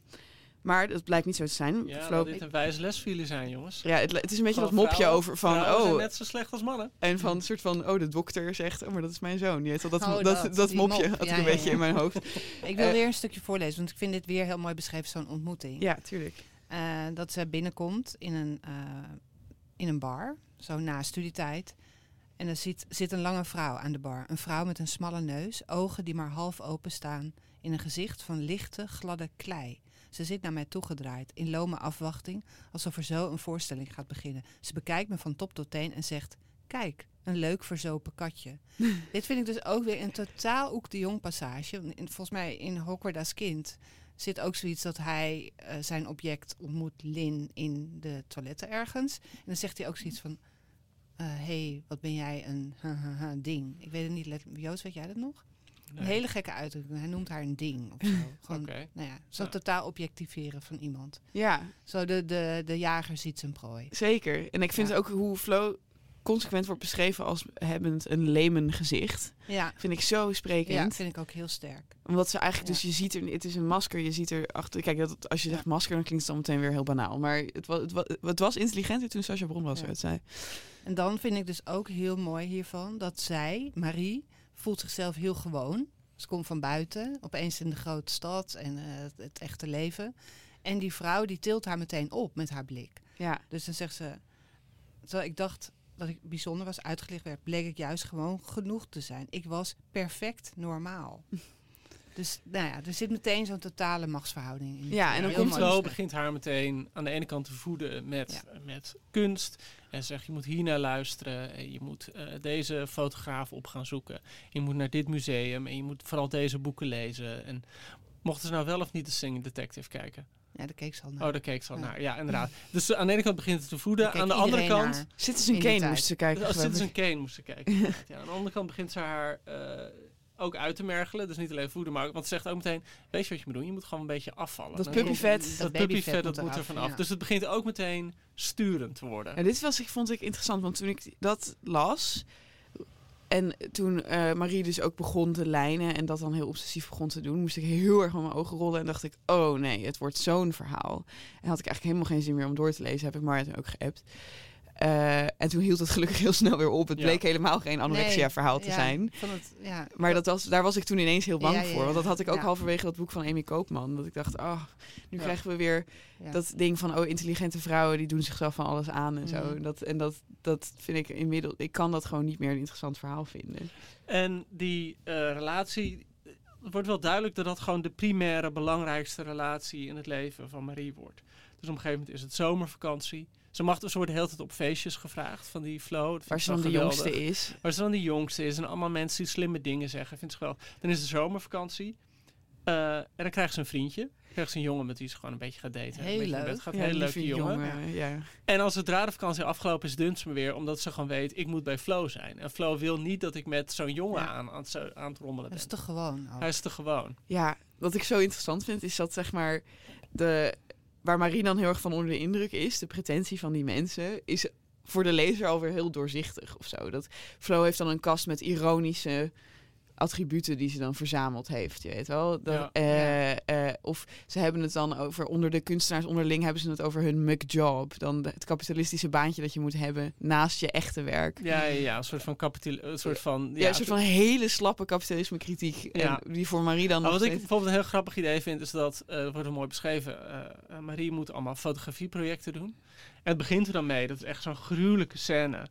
maar dat blijkt niet zo te zijn. Ja, laat dit een wijze les voor jullie zijn, jongens. ja, het, het is een beetje dat mopje vrouwen- over van, vrouwen zijn oh, net zo slecht als mannen. en van een soort van, oh, de dokter zegt, oh, maar dat is mijn zoon. Je weet wel, dat, Oh, dat, dat, dat, die mopje mop. had Ja, ik een ja, beetje ja. in mijn hoofd. Ik wil Eh, weer een stukje voorlezen, want ik vind dit weer heel mooi beschreven, zo'n ontmoeting. Ja, tuurlijk. Eh, dat ze binnenkomt in een, eh, in een bar, zo na studietijd. En er zit, zit een lange vrouw aan de bar. Een vrouw met een smalle neus, ogen die maar half open staan, in een gezicht van lichte, gladde klei. Ze zit naar mij toegedraaid, in lome afwachting, alsof er zo een voorstelling gaat beginnen. Ze bekijkt me van top tot teen en zegt: Kijk, een leuk verzopen katje. Dit vind ik dus ook weer een totaal Oek de Jong passage. Volgens mij in Hogwarts als kind zit ook zoiets dat hij eh, zijn object ontmoet, Lin, in de toiletten ergens. En dan zegt hij ook zoiets van... Hé, hey, wat ben jij een ding. Ik weet het niet, let- Joost, weet jij dat nog? Een hele gekke uitdrukking. Hij noemt haar een ding of zo. Gewoon, nou ja, zo Ja. totaal objectiveren van iemand. Ja, Zo de, de, de jager ziet zijn prooi. zeker. En ik vind Ja. ook hoe Flo consequent wordt beschreven als hebbend een lemen gezicht. Ja, Vind ik zo ja sprekend. vind ik ook heel sterk. Omdat ze eigenlijk, Ja. dus je ziet er, het is een masker, je ziet er achter. Kijk, dat, als je zegt masker, dan klinkt het dan meteen weer heel banaal. Maar het was, het was, het was intelligenter toen Sascha Bron Ja. het zei. En dan vind ik dus ook heel mooi hiervan dat zij, Marie, voelt zichzelf heel gewoon. Ze komt van buiten, opeens in de grote stad en eh, het, het echte leven. En die vrouw die tilt haar meteen op met haar blik. Ja, Dus dan zegt ze, terwijl ik dacht dat ik bijzonder was uitgelicht werd, bleek ik juist gewoon genoeg te zijn. Ik was perfect normaal. Dus nou ja, er zit meteen zo'n totale machtsverhouding in. Ja, en dan komt beschreven. begint haar meteen aan de ene kant te voeden met, met kunst. En zegt, je moet hier naar luisteren. En je moet eh, deze fotograaf op gaan zoeken. Je moet naar dit museum. En je moet vooral deze boeken lezen. En mochten ze nou wel of niet de Singing Detective kijken? Ja, daar keek ze al naar. Oh, daar keek ze al Ja. naar. Ja, inderdaad. Dus aan de ene kant begint het te voeden. Aan de andere kant... naar. Citizen Kane tijd. moest ze kijken. Citizen ik. Kane moest ze kijken. ja, aan de andere kant begint ze haar eh, ook uit te mergelen. Dus niet alleen voeden, maar ook, want ze zegt ook meteen... Weet je wat je moet doen? Je moet gewoon een beetje afvallen. Dat puppyvet. Dat Dat puppyvet, dat moet er vanaf. ja. Dus het begint ook meteen sturend te worden. Ja, dit was, ik vond ik interessant, want toen ik dat las... En toen eh, Marie dus ook begon te lijnen en dat dan heel obsessief begon te doen, moest ik heel erg met mijn ogen rollen en dacht ik, oh nee, het wordt zo'n verhaal. En had ik eigenlijk helemaal geen zin meer om door te lezen, heb ik Maarten ook geappt. Eh, en toen hield het gelukkig heel snel weer op. Het Ja. bleek helemaal geen anorexia-verhaal te ja, zijn. het, ja, Maar dat was, daar was ik toen ineens heel bang voor. Want dat had ik ook halverwege dat boek van Amy Koopman. Dat ik dacht, ah, nu krijgen we weer dat ding van, oh, intelligente vrouwen die doen zichzelf van alles aan en zo. Mhm. En, dat, en dat, dat vind ik inmiddels, ik kan dat gewoon niet meer een interessant verhaal vinden. En die eh, relatie... Het wordt wel duidelijk dat dat gewoon de primaire, belangrijkste relatie in het leven van Marie wordt. Dus op een gegeven moment is het zomervakantie. Ze, mag, ze wordt de hele tijd op feestjes gevraagd van die Flow. Dat Waar ze dan de jongste is. Waar ze dan de jongste is en allemaal mensen die slimme dingen zeggen. Vindt ze geweldig. Dan is de zomervakantie. Eh, en dan krijgt ze een vriendje. Krijgt ze een jongen met wie ze gewoon een beetje gaat daten. Heel een beetje naar leuk. bed gaat. Ja, leuke jongen. Ja. En als zodra de vakantie afgelopen is, dunt ze me weer. Omdat ze gewoon weet, ik moet bij Flo zijn. En Flo wil niet dat ik met zo'n jongen Ja. aan, aan, het, aan het rommelen ben. is toch gewoon. ook. Hij is te gewoon. ja, wat ik zo interessant vind, is dat zeg maar de... Waar Marie dan heel erg van onder de indruk is, de pretentie van die mensen, is voor de lezer alweer heel doorzichtig of zo. Dat Flo heeft dan een kast met ironische attributen die ze dan verzameld heeft. Je weet wel. Dat, Ja. eh, eh, of ze hebben het dan over, onder de kunstenaars onderling hebben ze het over hun mug job. Dan het kapitalistische baantje dat je moet hebben naast je echte werk. Ja, ja, ja, een soort van kapital, een soort van. Ja, een soort van hele slappe kapitalisme kritiek. Ja. die voor Marie dan Maar wat ik bijvoorbeeld een heel grappig idee vind, is dat, eh dat wordt er mooi beschreven, eh, eh, Marie moet allemaal fotografieprojecten doen. En het begint er dan mee, dat is echt zo'n gruwelijke scène.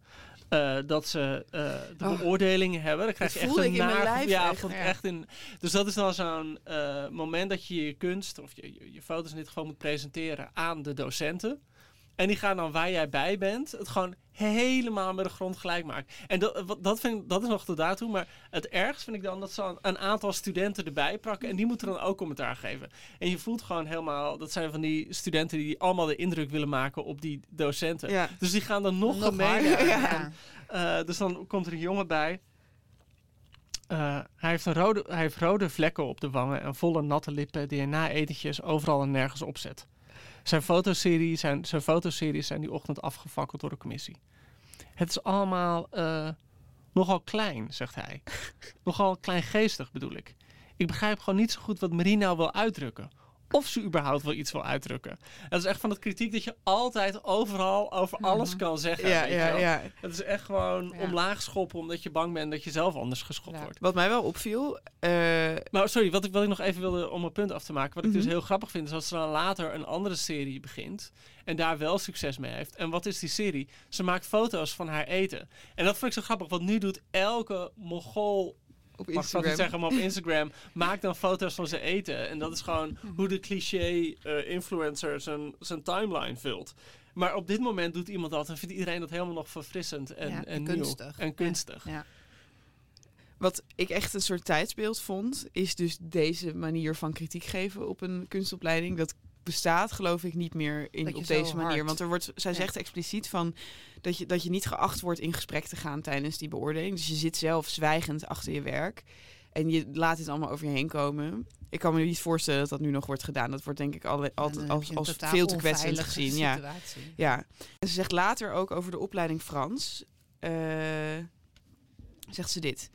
Eh, dat ze eh, de Oh. beoordelingen hebben. Dan krijg je echt een naar- lijf Ja, echt, ja. echt in. Dus dat is dan zo'n eh, moment dat je je kunst of je, je, je foto's in dit geval moet presenteren aan de docenten. En die gaan dan waar jij bij bent, het gewoon helemaal met de grond gelijk maken. En dat, wat- dat, vind, ik- dat is nog tot daartoe. Maar het ergst vind ik dan dat ze een, aantal studenten erbij pakken. En die moeten dan ook commentaar geven. En je voelt gewoon helemaal, dat zijn van die studenten die allemaal de indruk willen maken op die docenten. Ja. Dus die gaan dan nog, Nog gemeener. harder. Ja. Ja. Eh, dus dan komt er een jongen bij. Eh, hij, heeft een rode, hij heeft rode vlekken op de wangen en volle natte lippen die hij na etentjes overal en nergens opzet. Zijn fotoserie zijn, zijn fotoseries zijn die ochtend afgefakkeld door de commissie. Het is allemaal eh, nogal klein, zegt hij. nogal kleingeestig bedoel ik. Ik begrijp gewoon niet zo goed wat Marie nou wil uitdrukken. Of ze überhaupt wel iets wil uitdrukken. Dat is echt van het kritiek dat je altijd overal over alles kan zeggen. Ja, weet je ja, wel. ja. Het is echt gewoon Ja. omlaag schoppen omdat je bang bent dat je zelf anders geschopt Ja. wordt. Wat mij wel opviel, Maar sorry, wat ik, wat ik nog even wilde om een punt af te maken. Wat ik dus Mhm. heel grappig vind, is als ze dan later een andere serie begint. En daar wel succes mee heeft. En wat is die serie? Ze maakt foto's van haar eten. En dat vond ik zo grappig, want nu doet elke Mogol. Op Mag ik Instagram. zeggen, maar op Instagram maakt dan foto's van zijn eten. En dat is gewoon Mhm. hoe de cliché eh, influencer zijn, zijn timeline vult. Maar op dit moment doet iemand dat en vindt iedereen dat helemaal nog verfrissend en, Ja, en, en nieuw. kunstig. En kunstig. Ja. Wat ik echt een soort tijdsbeeld vond, is dus deze manier van kritiek geven op een kunstopleiding. Dat bestaat geloof ik niet meer in, op deze manier. hard- Want er wordt, zij Ja. zegt expliciet van dat je, dat je niet geacht wordt in gesprek te gaan tijdens die beoordeling. Dus je zit zelf zwijgend achter je werk. En je laat het allemaal over je heen komen. Ik kan me niet voorstellen dat dat nu nog wordt gedaan. Dat wordt denk ik altijd als, als veel te kwetsend gezien. Ja. situatie. Ja, en ze zegt later ook over de opleiding Frans. eh, zegt ze dit.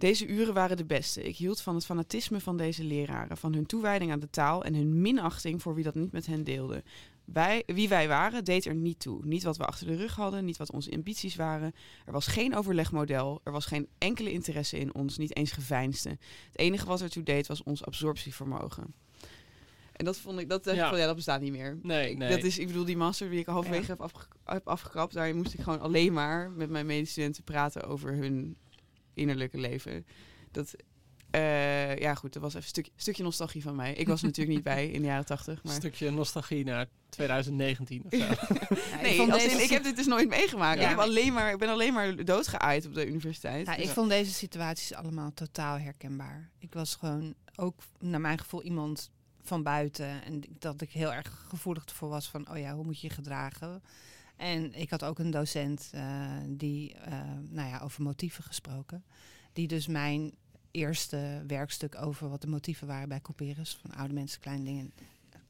Deze uren waren de beste. Ik hield van het fanatisme van deze leraren, van hun toewijding aan de taal en hun minachting voor wie dat niet met hen deelde. Wij, wie wij waren, deed er niet toe. Niet wat we achter de rug hadden, niet wat onze ambities waren. Er was geen overlegmodel, er was geen enkele interesse in ons, niet eens geveinsde. Het enige wat ertoe deed was ons absorptievermogen. En dat vond ik, dat, dacht Ja. van, ja, dat bestaat niet meer. Nee, Ik- nee. Dat is, ik bedoel, die master die ik halverwege Ja. heb, afge heb afgekrapt, daar moest ik gewoon alleen maar met mijn medestudenten praten over hun innerlijke leven. Dat, eh, ja goed, dat was even een stuk, stukje nostalgie van mij. Ik was er natuurlijk niet bij in de jaren tachtig, Een maar... stukje nostalgie naar 2019 of zo. Ja, ik Nee, vond als deze in, ik heb dit dus nooit meegemaakt. Ja. Ik, heb alleen maar, ik ben alleen maar doodgeaaid op de universiteit. Ja, ik Dus- vond deze situaties allemaal totaal herkenbaar. Ik was gewoon ook, naar mijn gevoel, iemand van buiten. En dat ik heel erg gevoelig ervoor was van, oh ja, hoe moet je je gedragen? En ik had ook een docent eh, die, eh, nou ja, over motieven gesproken. Die dus mijn eerste werkstuk over wat de motieven waren bij Couperus. Van oude mensen, kleine dingen.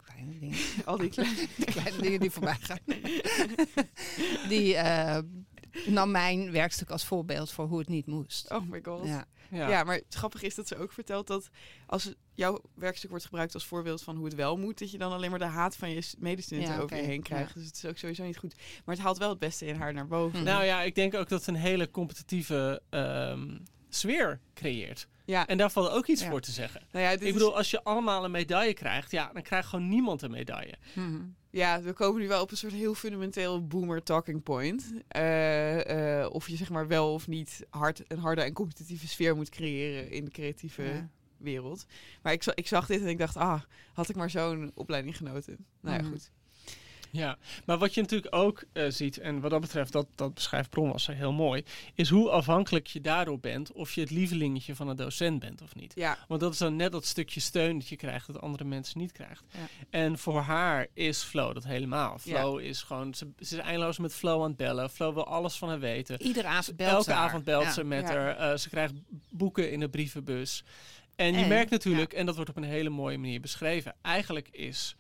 Kleine dingen. al die kleine... Kleine dingen die voorbij gaan. die eh, nam mijn werkstuk als voorbeeld voor hoe het niet moest. Oh my god. Ja. Ja. Ja. maar het grappige is dat ze ook vertelt dat als jouw werkstuk wordt gebruikt als voorbeeld van hoe het wel moet, dat je dan alleen maar de haat van je medestudenten Ja, over je heen krijgt. ja. Dus het is ook sowieso niet goed. Maar het haalt wel het beste in haar naar boven. Hm. Nou ja, ik denk ook dat het een hele competitieve ehm, sfeer creëert. Ja, En daar valt ook iets Ja. voor te zeggen. nou ja, dit Ik is- bedoel, als je allemaal een medaille krijgt, ja, dan krijgt gewoon niemand een medaille. Mhm. ja, we komen nu wel op een soort heel fundamenteel boomer talking point. Eh, eh, of je zeg maar wel of niet hard, een harde en competitieve sfeer moet creëren in de creatieve Ja. Wereld. Maar ik, ik zag dit en ik dacht, ah, had ik maar zo'n opleiding genoten. Nou ja, Mhm. goed. Ja, maar wat je natuurlijk ook eh, ziet, en wat dat betreft, dat, dat beschrijft Bronwasser heel mooi, is hoe afhankelijk je daardoor bent of je het lievelingetje van een docent bent of niet. Ja, Want dat is dan net dat stukje steun dat je krijgt dat andere mensen niet krijgt. Ja. En voor haar is Flo dat helemaal. Flo is gewoon, ze, ze is eindeloos met Flo aan het bellen. Flo wil alles van haar weten. Iedere avond belt Elke ze avond belt Ja. ze met Ja. haar. Eh, ze krijgt boeken in de brievenbus. En je En, merkt natuurlijk, en dat wordt op een hele mooie manier beschreven, eigenlijk is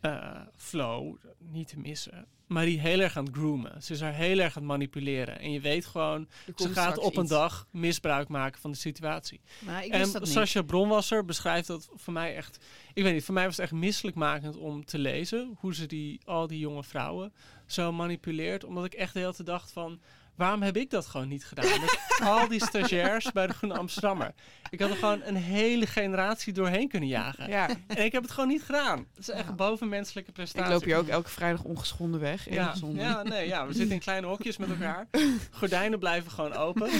eh, Flo, niet te missen, Marie heel erg aan het groomen. Ze is haar heel erg aan het manipuleren. En je weet gewoon, ze gaat op een iets. dag misbruik maken van de situatie. Maar ik En wist dat niet. Sascha Bronwasser beschrijft dat voor mij echt... Ik weet niet, voor mij was het echt misselijkmakend om te lezen... hoe ze die, al die jonge vrouwen zo manipuleert. Omdat ik echt de hele tijd dacht van... Waarom heb ik dat gewoon niet gedaan? Met al die stagiairs bij de Groene Amsterdammer. Ik had er gewoon een hele generatie doorheen kunnen jagen. Ja, En ik heb het gewoon niet gedaan. Het is echt bovenmenselijke ik prestatie. loop hier ook elke vrijdag ongeschonden weg. Ja, ja, nee, ja, we zitten in kleine hokjes met elkaar. Gordijnen blijven gewoon open.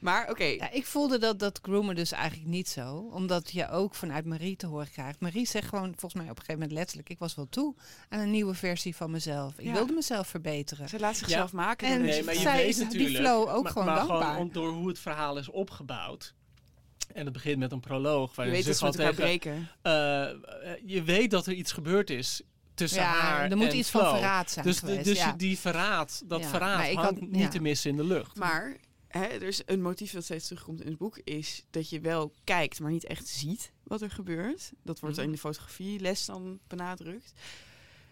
Maar oké, Ja, ik voelde dat, dat groomen dus eigenlijk niet zo. Omdat je ook vanuit Marie te horen krijgt. Marie zegt gewoon volgens mij op een gegeven moment letterlijk... ik was wel toe aan een nieuwe versie van mezelf. Ik Ja. wilde mezelf verbeteren. ze laat zichzelf maken. En Nee, maar je zij weet die natuurlijk... flow ook maar, gewoon maar dankbaar. om- door hoe het verhaal is opgebouwd. En het begint met een proloog. Je Waarin weet ze elkaar tegen... breken. eh, je weet dat er iets gebeurd is tussen haar er moet en iets Flo. van verraad zijn Dus, geweest. dus ja. die verraad, dat Ja, verraad hangt had- niet ja. te missen in de lucht. Maar hè, er is een motief dat steeds terugkomt in het boek, is dat je wel kijkt, maar niet echt ziet wat er gebeurt. Dat wordt Mhm. in de fotografieles dan benadrukt.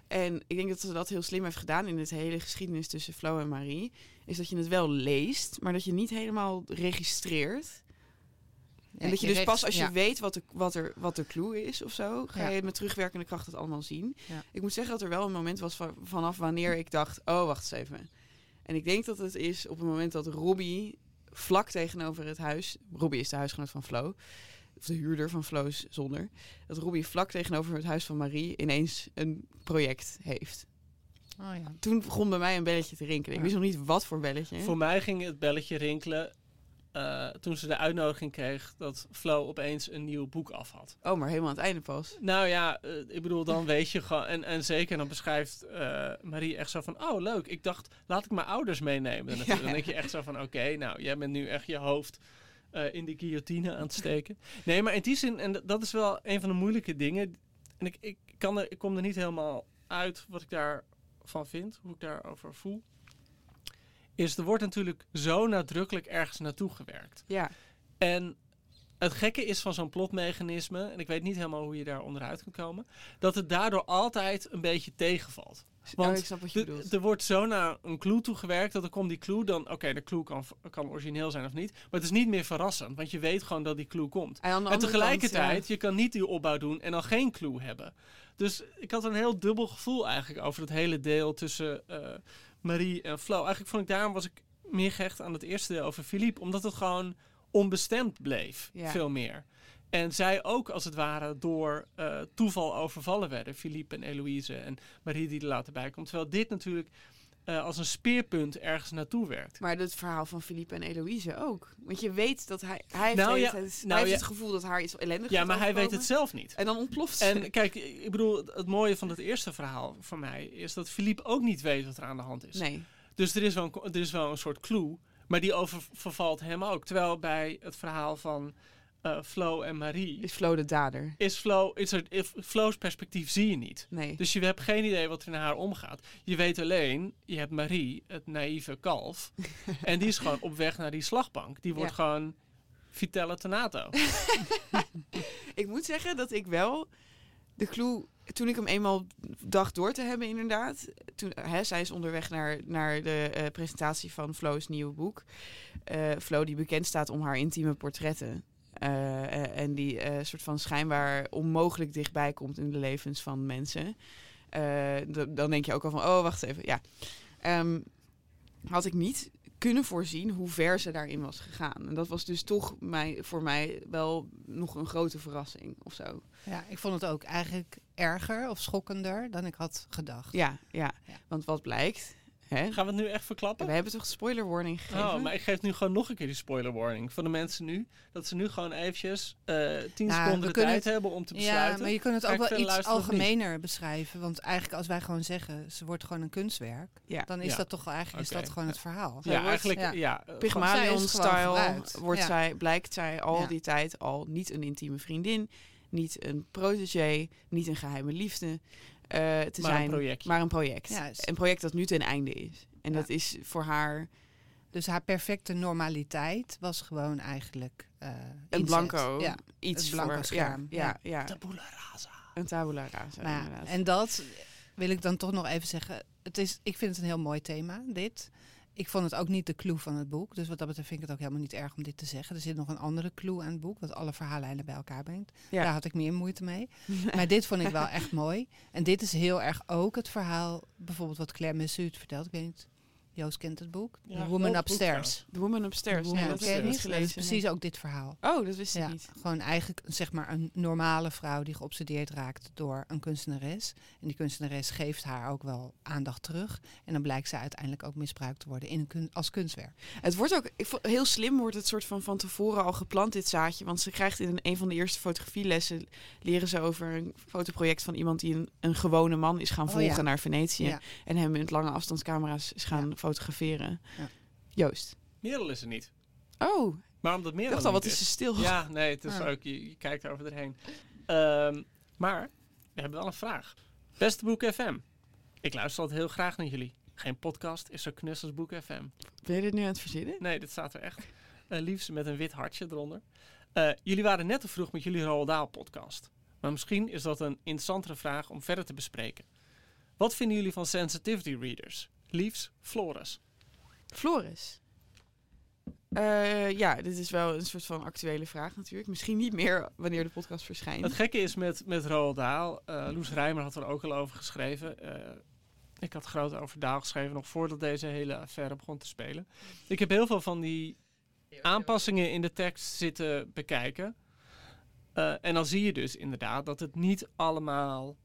En ik denk dat ze dat heel slim heeft gedaan in het hele geschiedenis tussen Flo en Marie. Is dat je het wel leest, maar dat je niet helemaal registreert. En dat je dus pas als je ja. weet wat de, wat, er, wat de clue is of zo, ga Ja. je met terugwerkende kracht het allemaal zien. Ik moet zeggen dat er wel een moment was van, vanaf wanneer ik dacht, oh wacht eens even. En ik denk dat het is op het moment dat Robbie vlak tegenover het huis, Robbie is de huisgenoot van Flo, of de huurder van Flo's zonder, dat Robbie vlak tegenover het huis van Marie ineens een project heeft. Oh, ja. Toen begon bij mij een belletje te rinkelen. Ik wist nog niet wat voor belletje. Voor mij ging het belletje rinkelen eh, toen ze de uitnodiging kreeg dat Flo opeens een nieuw boek af had. Oh, maar helemaal aan het einde pas. Nou ja, eh, ik bedoel, dan weet je gewoon. En, en zeker, dan beschrijft eh, Marie echt zo van: Oh, leuk. Ik dacht, laat ik mijn ouders meenemen. Dan denk je echt zo van: Oké, nou, jij bent nu echt je hoofd in de guillotine aan het steken. Nee, maar in die zin, en dat is wel een van de moeilijke dingen. En ik, ik, kan er, ik kom er niet helemaal uit wat ik daarvan vind, hoe ik daarover voel. Is er wordt natuurlijk zo nadrukkelijk ergens naartoe gewerkt. Ja, En het gekke is van zo'n plotmechanisme, en ik weet niet helemaal hoe je daar onderuit kunt komen, dat het daardoor altijd een beetje tegenvalt. Want oh, De- bedoelt. er wordt zo naar een clue toegewerkt dat er komt die clue dan, oké, de clue kan, kan origineel zijn of niet, maar het is niet meer verrassend, want je weet gewoon dat die clue komt. En, tegelijkertijd, kant, je kan niet die opbouw doen en dan geen clue hebben. Dus ik had een heel dubbel gevoel eigenlijk over het hele deel tussen eh, Marie en Flo. Eigenlijk vond ik daarom was ik meer gehecht aan het eerste deel over Philippe, omdat het gewoon onbestemd bleef, Ja. veel meer. En zij ook als het ware door eh, toeval overvallen werden, Philippe en Eloïse en Marie die er later bij komt. Terwijl dit natuurlijk eh, als een speerpunt ergens naartoe werkt. Maar het verhaal van Philippe en Eloïse ook. Want je weet dat hij... Hij heeft, Nou ja, tijd- nou hij heeft ja. het gevoel dat haar iets ellendigs Ja, maar hij weet het zelf niet. En dan ontploft ze. En kijk, ik bedoel, het mooie van het eerste verhaal voor mij is dat Philippe ook niet weet wat er aan de hand is. Nee. Dus er is, wel een, er is wel een soort clue, maar die overvalt hem ook. Terwijl bij het verhaal van eh, Flo en Marie Is Flo de dader? is Flo, is er, if- Flo's perspectief zie je niet. Nee. Dus je hebt geen idee wat er in haar omgaat. Je weet alleen, je hebt Marie, het naïeve kalf. en die is gewoon op weg naar die slagbank. Die wordt Ja. gewoon Vitella Tenato. Ik moet zeggen dat ik wel de clue, toen ik hem eenmaal dacht door te hebben inderdaad. Toen, hè, zij is onderweg naar, naar de eh, presentatie van Flo's nieuwe boek. Eh Flo die bekend staat om haar intieme portretten. Eh, eh, en die eh, soort van schijnbaar onmogelijk dichtbij komt in de levens van mensen. Dan denk je ook al van, oh wacht even, ja. Ehm, had ik niet kunnen voorzien hoe ver ze daarin was gegaan. En dat was dus toch mij, voor mij wel nog een grote verrassing of zo. Ja, ik vond het ook eigenlijk erger of schokkender dan ik had gedacht. Ja, ja. Ja. Want wat blijkt, hè? Gaan we het nu echt verklappen? we hebben toch spoiler warning gegeven? Oh, maar ik geef nu gewoon nog een keer die spoiler warning. Voor de mensen nu. Dat ze nu gewoon eventjes eh 10 Nou, seconden de tijd het- hebben om te Ja, besluiten. maar je kunt het ook wel iets algemener beschrijven. Want eigenlijk als wij gewoon zeggen, ze wordt gewoon een kunstwerk. Ja. Dan is Ja. dat toch eigenlijk is dat gewoon het verhaal. Ja, wordt- eigenlijk, ja. ja. Pygmalion-style wordt Ja. zij, blijkt zij al Ja. die tijd al niet een intieme vriendin, niet een protégé, niet een geheime liefde te Maar een zijn, projectje. maar een project. Juist. Een project dat nu ten einde is. En Ja. dat is voor haar Dus haar perfecte normaliteit was gewoon eigenlijk eh een inzet. blanco Ja. iets blanco voor. scherm, Ja, ja, ja. Tabula rasa. Een tabula rasa, Nou en dat wil ik dan toch nog even zeggen. Het is, ik vind het een heel mooi thema, dit. Ik vond het ook niet de clue van het boek. Dus wat dat betreft vind ik het ook helemaal niet erg om dit te zeggen. Er zit nog een andere clue aan het boek, wat alle verhaallijnen bij elkaar brengt. Ja. Daar had ik meer moeite mee. Maar dit vond ik wel echt mooi. En dit is heel erg ook het verhaal, bijvoorbeeld wat Claire Messuut vertelt. Ik weet niet, Joost kent het boek. Ja, The Woman Upstairs. The Woman Upstairs. Heb niet niet? Dat is gelezen. precies ook dit verhaal. Oh, dat wist ik Ja, niet. gewoon eigenlijk zeg maar een normale vrouw die geobsedeerd raakt door een kunstenares. En die kunstenares geeft haar ook wel aandacht terug. En dan blijkt ze uiteindelijk ook misbruikt te worden in een kun- als kunstwerk. Het wordt ook ik vond, heel slim, wordt het soort van van tevoren al geplant, dit zaadje. Want ze krijgt in een, van de eerste fotografielessen. leren ze over een fotoproject van iemand die een, een gewone man is gaan Oh, volgen naar Venetië. En hem met lange afstandscamera's is gaan fotograferen. Ja. Joost. Merel is er niet. Oh, Maar omdat ik Merel dacht al, wat is ze stil. Ja, nee, het is Ah. ook, je, je kijkt er over erheen. Ehm, maar, we hebben wel een vraag. Beste Boek FM. Ik luister altijd heel graag naar jullie. Geen podcast is zo knus als Boek FM. Ben je dit nu aan het verzinnen? Nee, dit staat er echt. Eh liefst met een wit hartje eronder. Eh, jullie waren net te vroeg met jullie Roald Dahl podcast. Maar misschien is dat een interessantere vraag om verder te bespreken. Wat vinden jullie van sensitivity readers? Liefs, Floris. Floris. Eh, ja, dit is wel een soort van actuele vraag natuurlijk. Misschien niet meer wanneer de podcast verschijnt. Het gekke is met, met Roald Dahl. eh, Loes Rijmer had er ook al over geschreven. Eh, ik had groot over Dahl geschreven nog voordat deze hele affaire begon te spelen. Ik heb heel veel van die aanpassingen in de tekst zitten bekijken. En dan zie je dus inderdaad dat het niet allemaal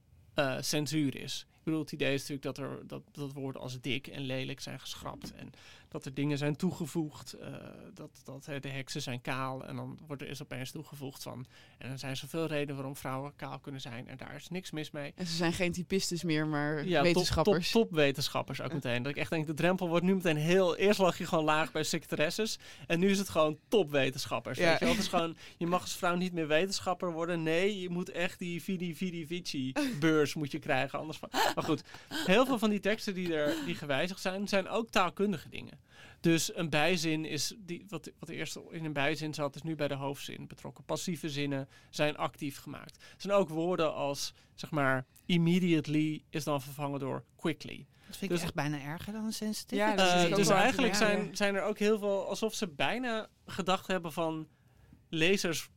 censuur is. Bedoel, het idee is natuurlijk dat, er, dat, dat woorden als dik en lelijk zijn geschrapt. En dat er dingen zijn toegevoegd. eh, dat dat hè, de heksen zijn kaal. En dan wordt er is opeens toegevoegd van. En er zijn zoveel redenen waarom vrouwen kaal kunnen zijn. En daar is niks mis mee. En ze zijn geen typistes meer, maar Ja, wetenschappers. Top, top, wetenschappers ook meteen. Dat ik echt denk, de drempel wordt nu meteen heel... Eerst lag je gewoon laag bij secretaresses. En nu is het gewoon topwetenschappers. Ja. Weet je, wel? het is gewoon, je mag als vrouw niet meer wetenschapper worden. Nee, je moet echt die Vidi Vidi Vici beurs moet je krijgen. Anders van... Maar goed, heel veel van die teksten die, er, die gewijzigd zijn, zijn ook taalkundige dingen. Dus een bijzin is, die, wat, wat eerst in een bijzin zat, is nu bij de hoofdzin betrokken. Passieve zinnen zijn actief gemaakt. Er zijn ook woorden als, zeg maar, immediately is dan vervangen door quickly. Dat vind ik Dus- echt bijna erger dan een sensitief. Ja, dus eigenlijk zijn, zijn er ook heel veel, alsof ze bijna gedacht hebben van lezers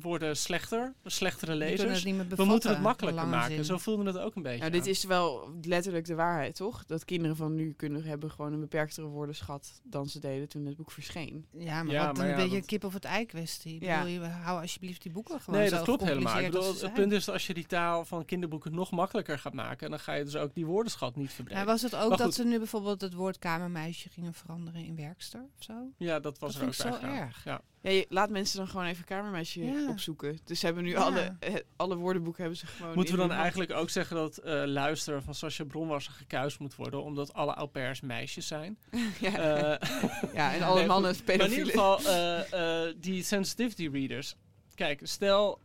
worden slechter, slechtere lezers. het niet meer We moeten het makkelijker maken. zin. Zo voelde het ook een beetje. Nou, dit is wel letterlijk de waarheid, toch? Dat kinderen van nu kunnen hebben gewoon een beperktere woordenschat dan ze deden toen het boek verscheen. Ja, maar Ja, wat maar een ja, beetje dat- een kip of het ei kwestie. Ik Ja. bedoel, je, hou alsjeblieft die boeken gewoon Nee, dat klopt helemaal. Ik bedoel, het zijn. punt is dat als je die taal van kinderboeken nog makkelijker gaat maken, dan ga je dus ook die woordenschat niet Ja, verbreden. was het ook dat ze nu bijvoorbeeld het woord kamermeisje gingen veranderen in werkster of zo? Ja, dat was Dat er ook vind ik zo erg. Ja. Ja, je, laat mensen dan gewoon even kamermeisje Ja. opzoeken. Dus ze hebben nu Ja. alle, eh, alle woordenboeken hebben ze gewoon. Moeten we dan eigenlijk ook zeggen dat eh luister van Sascha Bronwasser gekuist moet worden, omdat alle au pairs meisjes zijn? ja. Eh, ja, en alle nee, mannen. Maar in ieder geval, eh, eh, die sensitivity readers. Kijk, stel,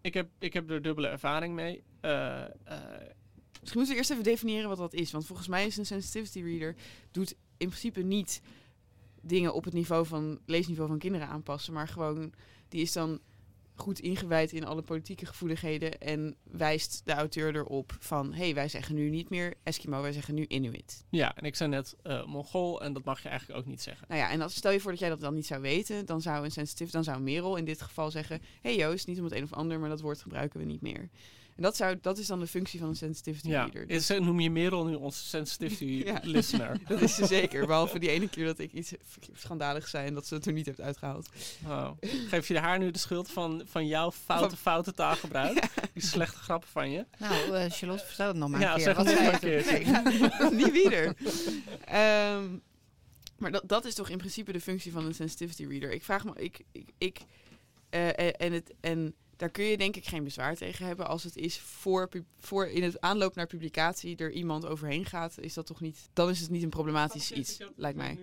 ik heb, ik heb er dubbele ervaring mee. Eh, eh, Misschien moeten we eerst even definiëren wat dat is. Want volgens mij is een sensitivity reader doet in principe niet dingen op het niveau van leesniveau van kinderen aanpassen, maar gewoon die is dan goed ingewijd in alle politieke gevoeligheden en wijst de auteur erop van hé, hey, wij zeggen nu niet meer Eskimo, wij zeggen nu Inuit. ja, en ik zei net eh Mongool en dat mag je eigenlijk ook niet zeggen. Nou ja, en als, stel je voor dat jij dat dan niet zou weten, dan zou een sensitief, dan zou Merel in dit geval zeggen: hé hey Joost, niet om het een of ander, maar dat woord gebruiken we niet meer. En dat, zou, dat is dan de functie van een sensitivity Ja, reader. is, noem je Merel nu onze sensitivity Ja. listener? Dat is ze zeker. Behalve die ene keer dat ik iets schandaligs zei en dat ze het er niet heeft uitgehaald. Oh. Geef je haar nu de schuld van, van jouw foute, foute taalgebruik? Die slechte grappen van je? Nou, eh, Charlotte, vertel het nog maar Ja, een keer. zeg Wat zei je? Nee, niet wieder. Ehm, maar dat, dat is toch in principe de functie van een sensitivity reader. Ik vraag me, ik, ik, ik eh, eh, en, het, en daar kun je denk ik geen bezwaar tegen hebben als het is voor, voor in het aanloop naar publicatie er iemand overheen gaat, is dat toch niet, dan is het niet een problematisch iets, lijkt mij.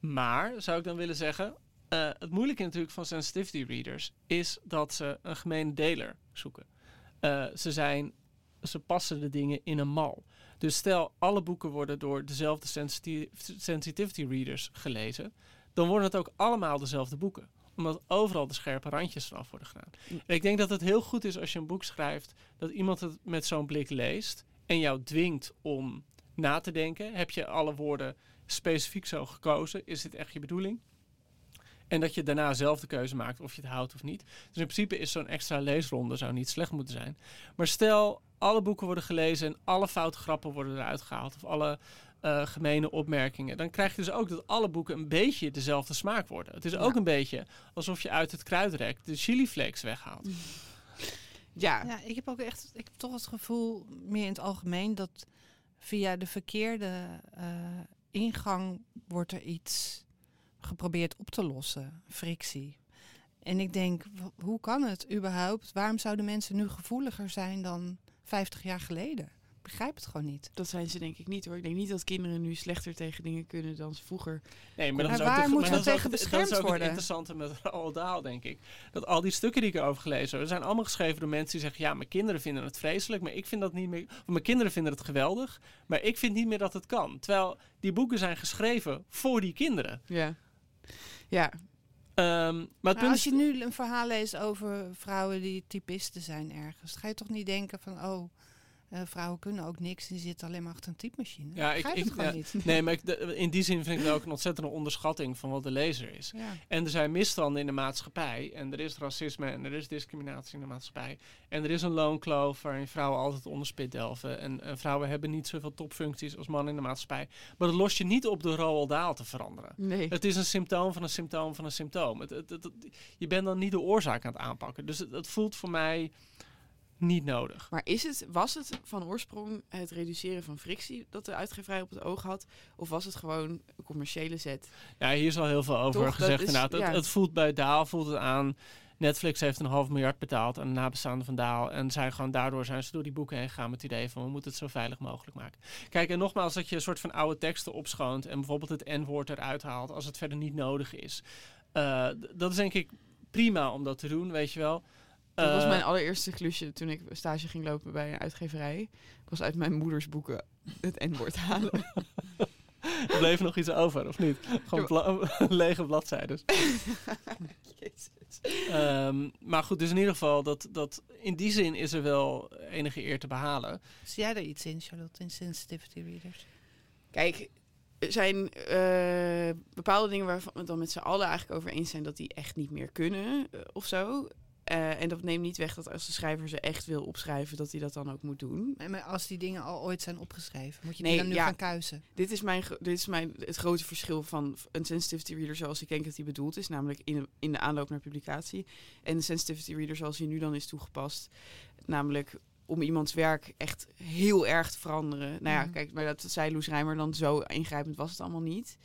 Maar, zou ik dan willen zeggen, eh, het moeilijke natuurlijk van sensitivity readers is dat ze een gemene deler zoeken. Eh, ze, zijn, ze passen de dingen in een mal. Dus stel, alle boeken worden door dezelfde sensiti- sensitivity readers gelezen, dan worden het ook allemaal dezelfde boeken. Omdat overal de scherpe randjes eraf worden gedaan. En ik denk dat het heel goed is als je een boek schrijft, dat iemand het met zo'n blik leest en jou dwingt om na te denken. Heb je alle woorden specifiek zo gekozen? Is dit echt je bedoeling? En dat je daarna zelf de keuze maakt of je het houdt of niet. Dus in principe is zo'n extra leesronde zou niet slecht moeten zijn. Maar stel, alle boeken worden gelezen en alle foute grappen worden eruit gehaald. Of alle uh, gemene opmerkingen. Dan krijg je dus ook dat alle boeken een beetje dezelfde smaak worden. Het is ook een beetje alsof je uit het kruidrek de chiliflakes weghaalt. Ja. ja, ik heb ook echt ik heb toch het gevoel, meer in het algemeen, dat via de verkeerde uh, ingang wordt er iets geprobeerd op te lossen, frictie. En ik denk, hoe kan het überhaupt? Waarom zouden mensen nu gevoeliger zijn dan 50 jaar geleden? Ik begrijp het gewoon niet. Dat zijn ze denk ik niet hoor. Ik denk niet dat kinderen nu slechter tegen dingen kunnen dan ze vroeger. Nee, maar, maar waar moeten we tegen beschermd worden? Dat is ook het interessante met Roald denk ik. Dat al die stukken die ik erover gelezen heb, zijn allemaal geschreven door mensen die zeggen... ja, mijn kinderen vinden het vreselijk, maar ik vind dat niet meer... Of mijn kinderen vinden het geweldig, maar ik vind niet meer dat het kan. Terwijl die boeken zijn geschreven voor die kinderen. Ja. Ja. Um, maar als je nu een verhaal leest over vrouwen die typisten zijn ergens, ga je toch niet denken van, oh, uh, vrouwen kunnen ook niks die zitten alleen maar achter een typemachine. Ja, ik, ik ja, niet. Nee, maar ik, in die zin vind ik het ook een ontzettende onderschatting van wat de lezer is. En er zijn misstanden in de maatschappij. En er is racisme en er is discriminatie in de maatschappij. En er is een loonkloof waarin vrouwen altijd onderspit delven. En, en, vrouwen hebben niet zoveel topfuncties als mannen in de maatschappij. Maar dat lost je niet op de Roald Dahl te veranderen. Nee. Het is een symptoom van een symptoom van een symptoom. Het, het, je bent dan niet de oorzaak aan het aanpakken. Dus het voelt voor mij niet nodig. Maar is het, was het van oorsprong het reduceren van frictie dat de uitgeverij op het oog had? Of was het gewoon een commerciële zet? Ja, hier is al heel veel over gezegd. Is. Het, het, voelt bij Daal voelt het aan. Netflix heeft een half miljard betaald aan de nabestaanden van Daal. En zij gewoon daardoor zijn ze door die boeken heen gegaan met het idee van we moeten het zo veilig mogelijk maken. Kijk, en nogmaals, dat je een soort van oude teksten opschoont en bijvoorbeeld het N-woord eruit haalt als het verder niet nodig is. Uh, dat is denk ik prima om dat te doen, weet je wel. Dat was eh, mijn allereerste klusje toen ik stage ging lopen bij een uitgeverij. Ik was uit mijn moeders boeken het N-woord halen. er bleef nog iets over, of niet? Gewoon lege bladzijden. Um, maar goed, dus in ieder geval, dat, dat in die zin is er wel enige eer te behalen. Zie jij er iets in, Charlotte, in sensitivity readers? Kijk, er zijn uh, bepaalde dingen waarvan we dan met z'n allen eigenlijk over eens zijn dat die echt niet meer kunnen uh, of zo. Uh, en dat neemt niet weg dat als de schrijver ze echt wil opschrijven, dat hij dat dan ook moet doen. Maar als die dingen al ooit zijn opgeschreven, moet je die dan nu gaan kuisen? Dit is, mijn, dit is mijn, het grote verschil van een sensitivity reader zoals ik denk dat hij bedoeld is, namelijk in, in de aanloop naar publicatie. En de sensitivity reader zoals hij nu dan is toegepast, namelijk om iemands werk echt heel erg te veranderen. Nou ja, mhm. kijk, maar dat zei Loes Rijmer dan zo ingrijpend was het allemaal niet.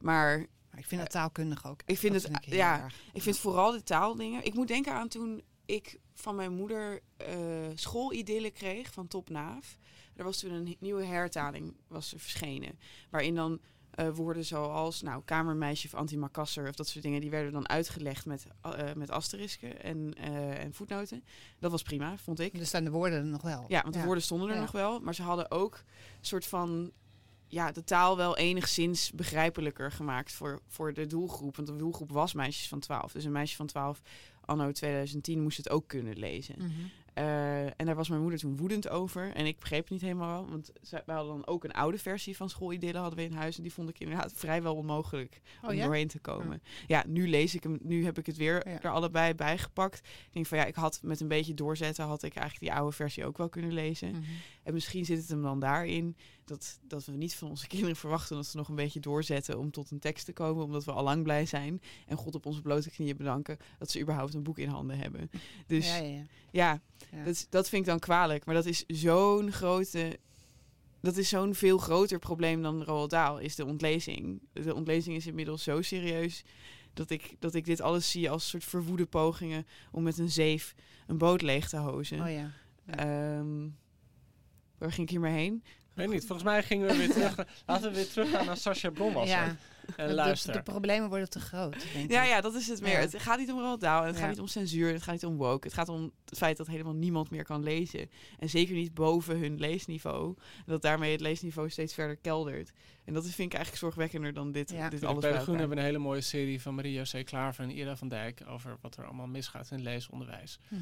Maar ik vind het taalkundig ook. Ik vind het, ja, ik vind vooral de taaldingen. Ik moet denken aan toen ik van mijn moeder uh, kreeg van Top Naaf. Er was toen een nieuwe hertaling was er verschenen. Waarin dan uh, woorden zoals nou, kamermeisje of antimacassar of dat soort dingen, die werden dan uitgelegd met, uh, met asterisken en, en voetnoten. Dat was prima, vond ik. Er staan de woorden nog wel. Ja, want de woorden stonden er nog wel. Maar ze hadden ook een soort van ja, de taal wel enigszins begrijpelijker gemaakt voor, voor de doelgroep. Want de doelgroep was meisjes van 12. Dus een meisje van 12 anno 2010 moest het ook kunnen lezen. Mhm. Uh, en daar was mijn moeder toen woedend over. En ik begreep het niet helemaal. Want we hadden dan ook een oude versie van schoolidyllen hadden we in huis. En die vond ik inderdaad vrijwel onmogelijk oh, om ja? doorheen te komen. Ja. nu lees ik hem. Nu heb ik het weer er allebei bij gepakt. Ik denk van ja, ik had met een beetje doorzetten... had ik eigenlijk die oude versie ook wel kunnen lezen. Mhm. En misschien zit het hem dan daarin... Dat, dat we niet van onze kinderen verwachten dat ze nog een beetje doorzetten... om tot een tekst te komen. Omdat we al lang blij zijn. En God op onze blote knieën bedanken... dat ze überhaupt een boek in handen hebben. Dus ja, ja dat, dat vind ik dan kwalijk. Maar dat is zo'n grote. Dat is zo'n veel groter probleem dan Roald Dahl, is de ontlezing. De ontlezing is inmiddels zo serieus dat ik, dat ik dit alles zie als soort verwoede pogingen om met een zeef een boot leeg te hozen. Oh ja. Ehm, waar ging ik hier maar heen? Weet niet. Volgens mij gingen we weer terug. laten we weer teruggaan naar Sascha Blomwasser. Ja. En De- luister. De, problemen worden te groot, denk Ja, ik. ja, dat is het meer. Ja. Het gaat niet om Roald Dahl, en het Ja. gaat niet om censuur, het gaat niet om woke. Het gaat om het feit dat helemaal niemand meer kan lezen. En zeker niet boven hun leesniveau. En dat daarmee het leesniveau steeds verder keldert. En dat vind ik eigenlijk zorgwekkender dan dit, Ja. dit Bij alles de bij Groen elkaar. hebben we een hele mooie serie van Maria C. Klaver en Ira van Dijk over wat er allemaal misgaat in het leesonderwijs. Mhm.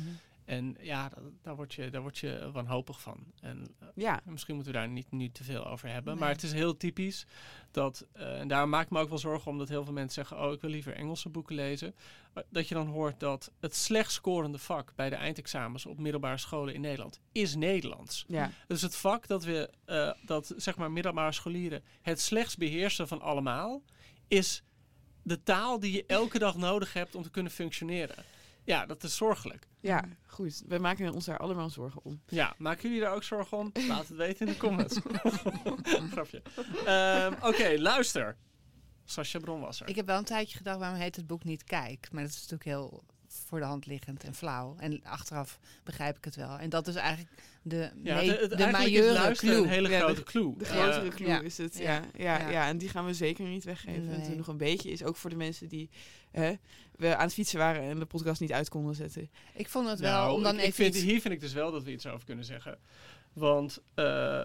En ja, dat- daar word je, daar word je wanhopig van. En eh, Ja, misschien moeten we daar niet nu te veel over hebben. Nee. Maar het is heel typisch dat, eh, en daar maak ik me ook wel zorgen omdat heel veel mensen zeggen, oh ik wil liever Engelse boeken lezen. Maar dat je dan hoort dat het slecht scorende vak bij de eindexamens op middelbare scholen in Nederland is Nederlands. ja. Dus het vak dat we, eh, dat zeg maar middelbare scholieren het slechts beheersen van allemaal, is de taal die je elke dag nodig hebt om te kunnen functioneren. Ja, dat is zorgelijk. ja, goed. We maken ons daar allemaal zorgen om. Ja, maken jullie daar ook zorgen om? Laat het weten in de comments. Grapje. Ehm, Oké, luister. Sascha Bronwasser. Ik heb wel een tijdje gedacht, waarom heet het boek niet Kijk? Maar dat is natuurlijk heel voor de hand liggend en flauw. En achteraf begrijp ik het wel. En dat is eigenlijk de, ja, me- het, het, de majeure clue. een hele Ja, de- grote clue. De grotere clue ja. is het. Ja. Ja. Ja, ja. Ja. en die gaan we zeker niet weggeven. En Nee. toen nog een beetje is ook voor de mensen die hè, we aan het fietsen waren en de podcast niet uit konden zetten. Ik vond het wel, Nou, om dan ik, even ik vind, iets- Hier vind ik dus wel dat we iets over kunnen zeggen. Want eh,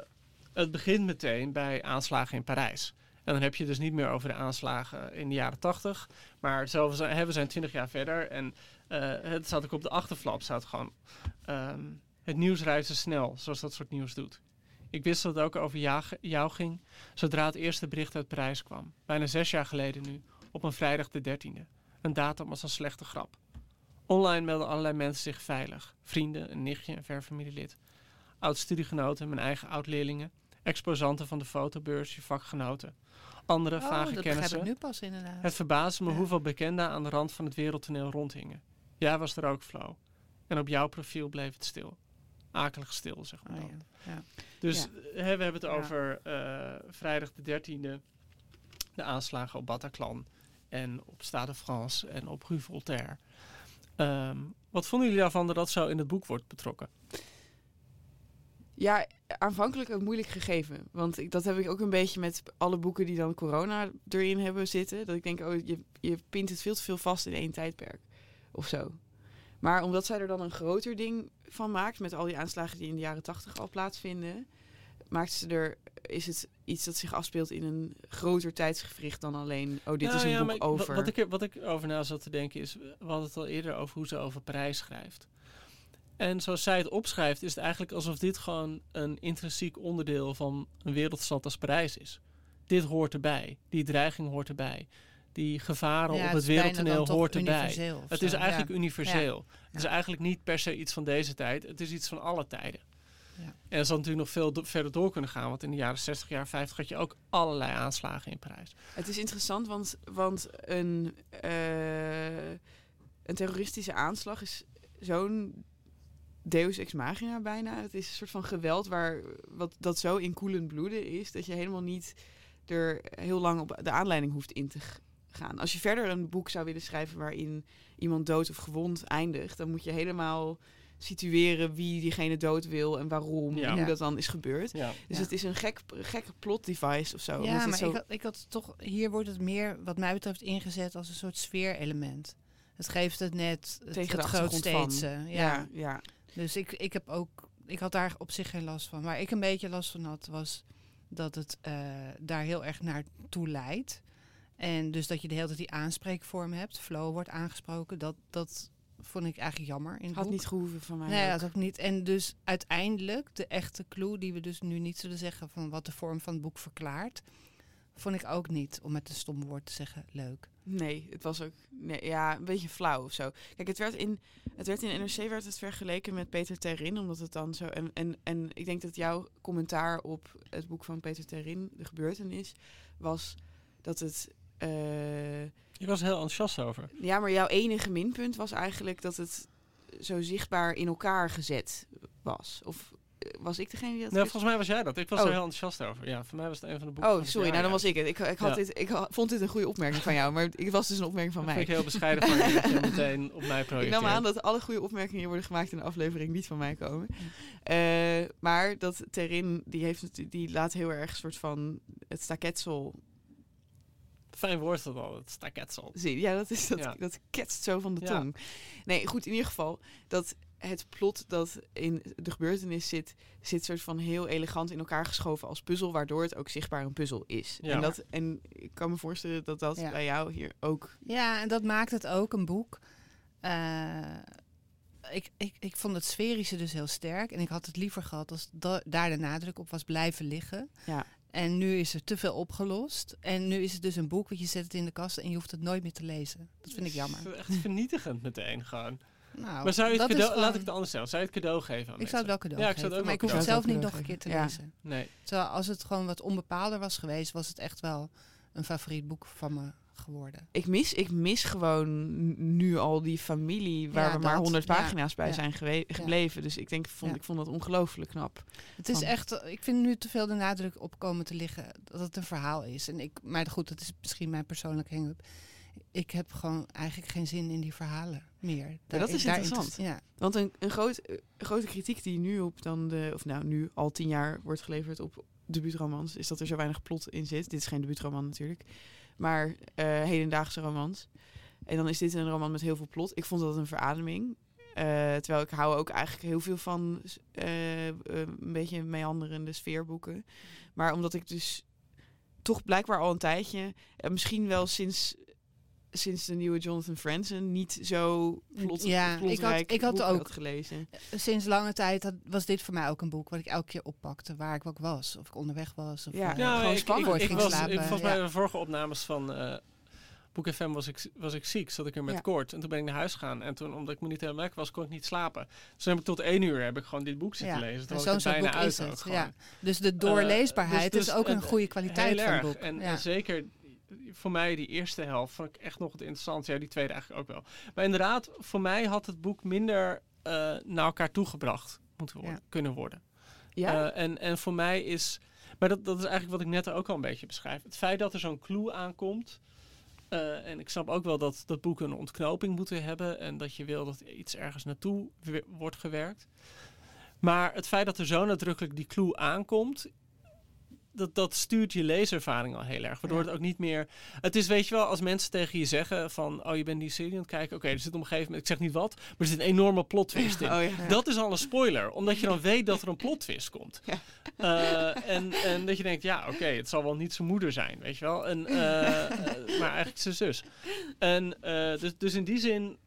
het begint meteen bij aanslagen in Parijs. En dan heb je het dus niet meer over de aanslagen in de jaren tachtig. Maar zo, we, zijn, hè, we zijn twintig jaar verder. En eh, het staat ook op de achterflap. Staat gewoon, ehm, het nieuws reist snel, zoals dat soort nieuws doet. Ik wist dat het ook over jou, jou ging, zodra het eerste bericht uit Parijs kwam. Bijna zes jaar geleden nu, op een vrijdag de 13e. Een datum als een slechte grap. Online melden allerlei mensen zich veilig. Vrienden, een nichtje, een ver familielid. Oud-studiegenoten, mijn eigen oud-leerlingen. Exposanten van de fotobeurs, je vakgenoten. Andere Oh, vage dat kennissen. ik nu pas inderdaad. Het verbaasde me Ja. hoeveel bekenden aan de rand van het wereldtoneel rondhingen. Jij was er ook, Flo. En op jouw profiel bleef het stil. Akelig stil, zeg maar Oh, dan. ja. Ja. Dus Ja. hè, we hebben het over eh, vrijdag de 13e. De aanslagen op Bataclan. En op Stade de France en op Rue Voltaire. Ehm, wat vonden jullie daarvan dat dat zo in het boek wordt betrokken? Ja, aanvankelijk een moeilijk gegeven. Want ik, dat heb ik ook een beetje met alle boeken die dan corona erin hebben zitten. Dat ik denk, oh, je, je pint het veel te veel vast in één tijdperk. Of zo. Maar omdat zij er dan een groter ding van maakt, met al die aanslagen die in de jaren tachtig al plaatsvinden, maakt ze er, is het iets dat zich afspeelt in een groter tijdsgevricht dan alleen, oh, dit Nou is een ja, boek maar ik- over. Wat, wat, ik, er- wat ik over na zat te denken is, we hadden het al eerder over hoe ze over Parijs schrijft. En zoals zij het opschrijft, is het eigenlijk alsof dit gewoon een intrinsiek onderdeel van een wereldstad als Parijs is. Dit hoort erbij, die dreiging hoort erbij, die gevaren Ja, op het wereldtoneel hoort erbij. Het zo, is ja. eigenlijk universeel. Het is eigenlijk niet per se iets van deze tijd, het is iets van alle tijden. Ja. En dat zal natuurlijk nog veel do- verder door kunnen gaan, want in de jaren 60, jaren 50 had je ook allerlei aanslagen in Parijs. Het is interessant, want, want een, eh, een terroristische aanslag is zo'n deus ex machina bijna. Het is een soort van geweld waar, wat, dat zo in koelend bloeden is... dat je helemaal niet er heel lang op de aanleiding hoeft in te gaan. Als je verder een boek zou willen schrijven waarin iemand dood of gewond eindigt... dan moet je helemaal situeren wie diegene dood wil en waarom... Ja. en hoe dat dan is gebeurd. Ja. Dus Ja. het is een gek, gekke plot device of zo. Ja, maar zo... ik, had, ik had toch, hier wordt het meer, wat mij betreft, ingezet als een soort sfeerelement. Het geeft het net het, Tegen de het grootsteedse. Ja, ja. Dus ik, ik heb ook, ik had daar op zich geen last van. Waar ik een beetje last van had, was dat het eh, daar heel erg naartoe leidt. En dus dat je de hele tijd die aanspreekvorm hebt, flow wordt aangesproken, dat, dat vond ik eigenlijk jammer in het Had boek. niet gehoeven van mij. Nee, ook. dat ook niet. En dus uiteindelijk, de echte clue die we dus nu niet zullen zeggen van wat de vorm van het boek verklaart, vond ik ook niet, om met een stom woord te zeggen, leuk. Nee, het was ook nee, ja, een beetje flauw of zo. Kijk, het werd in, het werd in NRC werd het vergeleken met Peter Terrin, omdat het dan zo. En, en, en ik denk dat jouw commentaar op het boek van Peter Terrin, De Gebeurtenis, was dat het. Eh, Je was er heel enthousiast over. ja, maar jouw enige minpunt was eigenlijk dat het zo zichtbaar in elkaar gezet was. Of eh, was ik degene die dat. Nee, volgens mij was jij dat. Ik was Oh. er heel enthousiast over. Ja, voor mij was het een van de boeken. Oh, sorry, nou dan was ik het. Ik, ik, had Ja. dit, ik vond dit een goede opmerking van jou, maar het was dus een opmerking van Dat mij. vind ik heel bescheiden van je dat je meteen op mij Ik projecteert. nam aan dat alle goede opmerkingen die worden gemaakt in de aflevering niet van mij komen. Eh, maar dat Terin, die, heeft, die laat heel erg een soort van het staketsel Fijn woord dat al, het staketsel. Zie, ja, dat, is, dat, Ja. dat ketst zo van de Ja. tong. Nee, goed, in ieder geval, dat het plot dat in de gebeurtenis zit, zit soort van heel elegant in elkaar geschoven als puzzel, waardoor het ook zichtbaar een puzzel is. Ja. En, dat, en ik kan me voorstellen dat dat Ja. bij jou hier ook... Ja, en dat maakt het ook een boek. Eh, ik, ik, ik vond het sferische dus heel sterk. En ik had het liever gehad als da- daar de nadruk op was blijven liggen. Ja. En nu is er te veel opgelost. En nu is het dus een boek, want je zet het in de kast en je hoeft het nooit meer te lezen. Dat vind ik jammer. Het is Echt vernietigend meteen gewoon. Nou, maar zou je het cadeau, laat ik het anders stellen, zou je het cadeau geven aan Ik zou het wel cadeau Ja, ik zou het ook maar ik hoef het zelf niet nog een keer te Ja. lezen. Nee. Terwijl als het gewoon wat onbepaalder was geweest, was het echt wel een favoriet boek van me geworden. Ik mis, ik mis gewoon nu al die familie waar Ja, we maar dat, 100 ja, pagina's bij ja. zijn gebleven. Dus ik denk, vond, ik vond dat ongelooflijk knap. Het is Van- echt, ik vind nu te veel de nadruk op komen te liggen dat het een verhaal is. En ik, maar goed, dat is misschien mijn persoonlijke hang-up. Ik heb gewoon eigenlijk geen zin in die verhalen meer. dat is interessant. ja, Want een, een, groot, een grote kritiek die nu op dan de, of nou nu al tien jaar wordt geleverd op debuutromans, is dat er zo weinig plot in zit. Dit is geen debuutroman natuurlijk, maar eh, hedendaagse romans. En dan is dit een roman met heel veel plot. Ik vond dat een verademing. Eh, terwijl ik hou ook eigenlijk heel veel van eh, een beetje meanderende sfeerboeken. Maar omdat ik dus toch blijkbaar al een tijdje, en misschien wel sinds, sinds de nieuwe Jonathan Franzen, niet zo plot, Ja, ik had- ik had ook- had gelezen. sinds lange tijd had- was dit voor mij ook een boek wat ik elke keer oppakte, waar ik ook was. Of ik onderweg was. Of Ja, eh, Ja, gewoon ik, spannend. het ik ging was, slapen, ik, volgens ja. mij de vorige opnames van eh Boek FM was ik, was ik ziek, zat ik er met Ja. koorts. En toen ben ik naar huis gegaan. En toen, omdat ik me niet helemaal lekker was, kon ik niet slapen. Dus toen heb ik tot één uur heb ik gewoon dit boek zitten Ja, lezen. en Toen zo'n bijna boek uit is het. ook gewoon. Ja. Dus de doorleesbaarheid dus- is ook een en- goede kwaliteit Heel van het boek. En, ja. en zeker voor mij die eerste helft vond ik echt nog het interessant. Ja, die tweede eigenlijk ook wel. Maar inderdaad, voor mij had het boek minder eh, naar elkaar toegebracht moeten worden, Ja. kunnen worden. Ja? Eh, en, en voor mij is... Maar dat, dat is eigenlijk wat ik net ook al een beetje beschrijf. Het feit dat er zo'n clue aankomt... eh, en ik snap ook wel dat dat boek een ontknoping moeten hebben... en dat je wil dat iets ergens naartoe wordt gewerkt. Maar het feit dat er zo nadrukkelijk die clue aankomt... Dat, dat stuurt je leeservaring al heel erg. Waardoor Ja. het ook niet meer... Het is, weet je wel, als mensen tegen je zeggen van... Oh, je bent die serie aan het kijken. Oké, er zit op een gegeven moment... Ik zeg niet wat, maar er zit een enorme plot twist in. Oh ja. Dat is al een spoiler, omdat je dan weet dat er een plot twist komt. Eh, en, en dat je denkt, ja, oké, het zal wel niet zijn moeder zijn, weet je wel. En, eh, eh, maar eigenlijk zijn zus. En dus, dus in die zin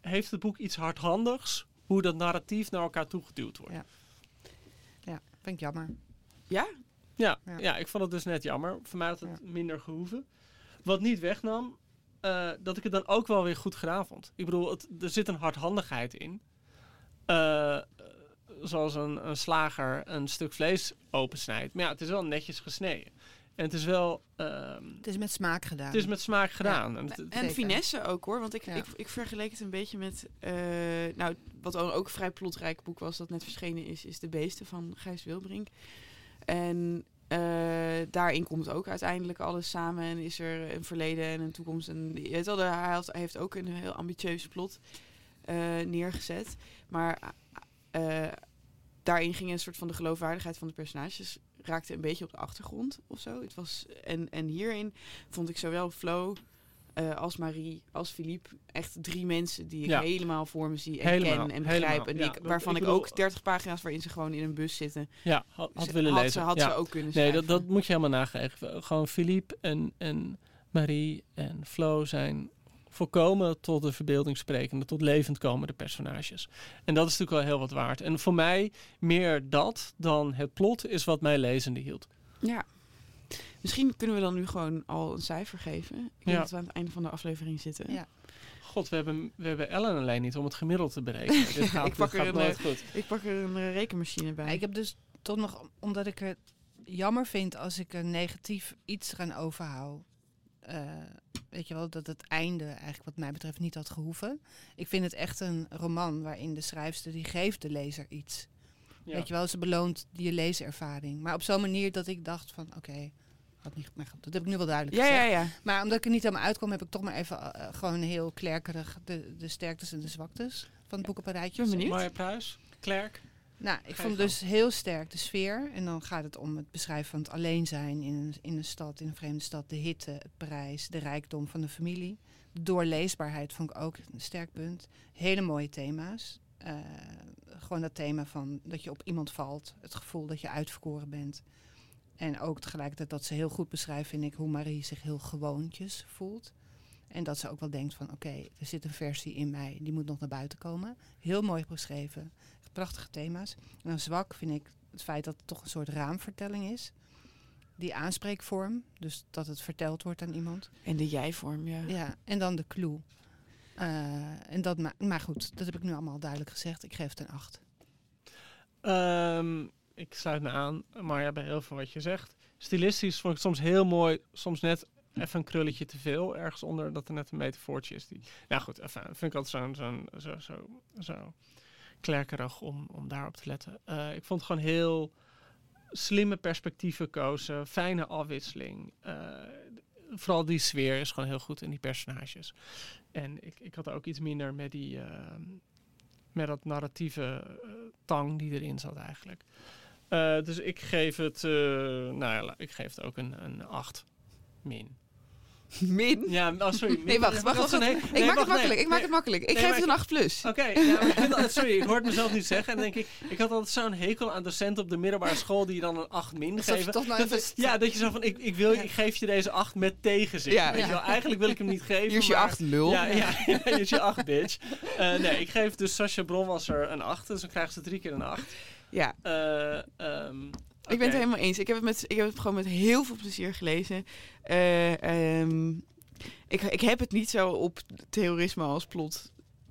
heeft het boek iets hardhandigs, hoe dat narratief naar elkaar toegeduwd wordt. Ja. Ja, vind ik jammer. Ja? Ja, Ja. ja. ik vond het dus net jammer. Voor mij had het minder gehoeven. Wat niet wegnam, eh, dat ik het dan ook wel weer goed gedaan vond. Ik bedoel, het, er zit een hardhandigheid in. Eh, zoals een, een slager een stuk vlees opensnijdt. Maar ja, het is wel netjes gesneden. En het is wel... ehm, Het is met smaak gedaan. het is met smaak gedaan. En het- finesse ook hoor, want ik, Ja. ik, ik vergeleek het een beetje met, eh, nou, wat ook ook een vrij plotrijk boek was dat net verschenen is, is De Beesten van Gijs Wilbrink. En eh, daarin komt ook uiteindelijk alles samen en is er een verleden en een toekomst. En weet wel, hij, heeft ook een heel ambitieus plot eh, neergezet, maar eh, daarin ging een soort van de geloofwaardigheid van de personages raakte een beetje op de achtergrond of zo. Het was, en, en hierin vond ik zowel Flo eh, als Marie, als Philippe echt drie mensen die ik Ja. helemaal voor me zie en Helemaal, ken en begrijp. helemaal. En die Ja, ik, waarvan ik ook 30 pagina's waarin ze gewoon in een bus zitten. ja, had, willen had lezen. Ze, had ja. ze ook kunnen Nee, schrijven. dat, dat moet je helemaal nageven. Gewoon Philippe en, en Marie en Flo zijn volkomen tot de verbeelding sprekende, tot levend komende personages. En dat is natuurlijk wel heel wat waard. En voor mij meer dat dan het plot is wat mij lezende hield. Ja. Misschien kunnen we dan nu gewoon al een cijfer geven. Ik denk Ja. dat we aan het einde van de aflevering zitten. Ja. God, we hebben, we hebben Ellen alleen niet om het gemiddeld te berekenen. Dit gaat, Ik pak dit er een, nooit goed. Ik pak er een eh, rekenmachine bij. Ja, ik heb dus toch nog, omdat ik het jammer vind als ik een negatief iets eraan overhoud. eh, weet je wel, dat het einde eigenlijk wat mij betreft niet had gehoeven. Ik vind het echt een roman waarin de schrijfster die geeft de lezer iets. Ja. Weet je wel, ze beloont je leeservaring. Maar op zo'n manier dat ik dacht van, oké, had niet, maar goed, dat heb ik nu wel duidelijk ja, gezegd. ja, ja. Maar omdat ik er niet helemaal uitkwam, heb ik toch maar even eh, gewoon heel klerkerig de, de sterktes en de zwaktes van het boek op een rijtje ben benieuwd. Marja Pruis, Klerk. Nou, ik vond dus heel sterk de sfeer. En dan gaat het om het beschrijven van het alleen zijn in een, in een stad, in een vreemde stad. De hitte, het prijs, de rijkdom van de familie. De doorleesbaarheid vond ik ook een sterk punt. Hele mooie thema's. Eh, gewoon dat thema van dat je op iemand valt. Het gevoel dat je uitverkoren bent. En ook tegelijkertijd dat ze heel goed beschrijft, vind ik, hoe Marie zich heel gewoontjes voelt. En dat ze ook wel denkt van, oké, er zit een versie in mij, die moet nog naar buiten komen. Heel mooi beschreven. Prachtige thema's. En dan zwak vind ik het feit dat het toch een soort raamvertelling is. Die aanspreekvorm, dus dat het verteld wordt aan iemand. En de jij-vorm, ja. Ja, en dan de clue. Eh, en dat ma maar goed, dat heb ik nu allemaal duidelijk gezegd. Ik geef het een 8. Ehm, ik sluit me aan, Marja, bij heel veel wat je zegt. Stilistisch vond ik soms heel mooi, soms net even een krulletje te veel ergens onder, dat er net een metafoortje is. Die, nou goed, enfin, vind ik altijd zo'n zo'n zo, zo, zo klerkerig om, om daarop te letten. Eh, ik vond gewoon heel slimme perspectieven kozen, fijne afwisseling. Eh, vooral die sfeer is gewoon heel goed in die personages. En ik, ik had ook iets minder met die... ehm, met dat narratieve eh, tang die erin zat eigenlijk. Eh, dus ik geef het, eh, nou ja, ik geef het ook een, een 8 min. Min? Ja, oh, sorry. min. Nee, wacht, Dat wacht, wacht. een he- Ik nee, maak wacht, het makkelijk, nee, ik maak nee. het makkelijk. Ik Nee, geef het een 8 plus. Oké, ja, dat- sorry, ik hoor het mezelf niet zeggen. En denk ik, ik had altijd zo'n hekel aan docenten op de middelbare school die je dan een 8 min je geven. toch nou Dat- ja, dat je zo van, ik, ik, wil, ik geef je deze 8 met tegenzin. Ja. Weet je wel, eigenlijk wil ik hem niet geven. Hier is je maar- 8 lul. Ja, ja, ja, hier is je 8, bitch. Eh, nee, ik geef dus Sascha Bronwasser een 8, dus dan krijgen ze drie keer een 8. Ja, Eh, ehm, ik ben het helemaal eens. Ik heb het, met, ik heb het gewoon met heel veel plezier gelezen. Eh, ehm, ik, ik heb het niet zo op terrorisme als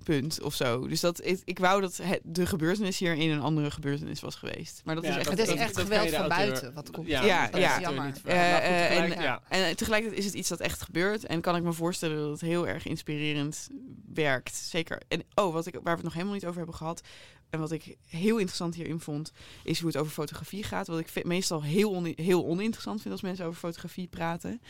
plotpunt of zo. Dus dat, ik, ik wou dat het, de gebeurtenis hierin een andere gebeurtenis was geweest. Maar dat Ja, is echt... Het is dat- echt dat geweld van auteur- buiten wat komt. Ja, Ja, dat ja. auteur niet Eh, goed, eh, en- ja. En eh, tegelijkertijd is het iets dat echt gebeurt. En kan ik me voorstellen dat het heel erg inspirerend werkt. Zeker. En oh, wat ik, waar we het nog helemaal niet over hebben gehad. En wat ik heel interessant hierin vond, is hoe het over fotografie gaat. Wat ik meestal heel, on- heel oninteressant vind als mensen over fotografie praten.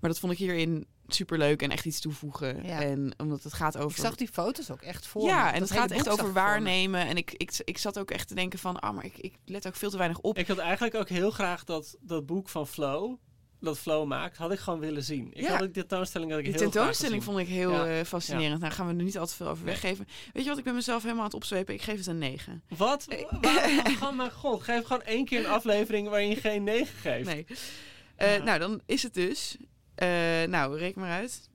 Maar dat vond ik hierin superleuk en echt iets toevoegen. Ja. En omdat het gaat Ik over. zag die foto's ook echt voor me. ja, en Dat het gaat echt over ik waarnemen. En ik, ik, ik zat ook echt te denken van, ah, maar ik, ik let ook veel te weinig op. Ik had eigenlijk ook heel graag dat, dat boek van Flow, dat Flow maakt, had ik gewoon willen zien. Ik Ja. had ook die tentoonstelling dat ik Die heel tentoonstelling vond ik heel Ja. eh, fascinerend. Nou gaan we er niet al te veel over Nee. weggeven. Weet je wat, ik ben mezelf helemaal aan het opzwepen. Ik geef het een 9. Wat? Waarom? Gewoon, mijn god, geef gewoon één keer een aflevering waarin je geen 9 geeft. Nee. Eh, Ja. Nou, dan is het dus... eh, nou, reken maar uit.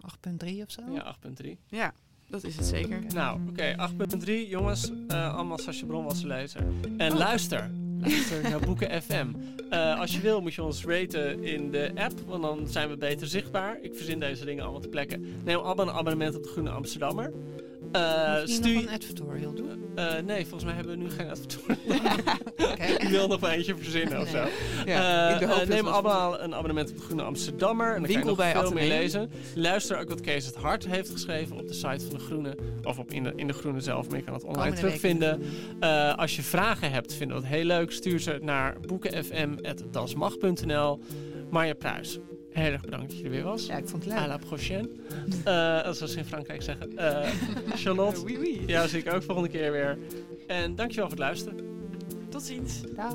8.3 of zo. Ja, 8.3. Ja, dat is het zeker. Nou, oké, 8.3. Jongens, eh, allemaal Sascha Bronwasser lezen. En luister. Luister naar Boeken FM. Eh, als je wil moet je ons raten in de app, want dan zijn we beter zichtbaar. Ik verzin deze dingen allemaal ter plekke. Neem allemaal een abonnement op de Groene Amsterdammer. Eh, Moet je stuur... nog een advertorial doen? Eh, nee, volgens mij hebben we nu geen advertentie. Oké. Ik wil nog maar eentje verzinnen of zo. Ja, Eh, eh, dat neem allemaal een abonnement op de Groene Amsterdammer. En dan Winkel kan je bij nog veel meer lezen. Luister ook wat Kees het Hart heeft geschreven op de site van de Groene. Of op in, de, in de Groene zelf, maar je kan het online terugvinden. Eh, als je vragen hebt, vinden we het heel leuk. Stuur ze naar boekenfm.dasmag.nl Marja Pruis, heel erg bedankt dat je er weer was. Ja, ik vond het À leuk. la prochaine. Eh, zoals ze in Frankrijk zeggen. Eh, Charlotte, oui, oui. jou zie ik ook volgende keer weer. En dankjewel voor het luisteren. Tot ziens. Dag.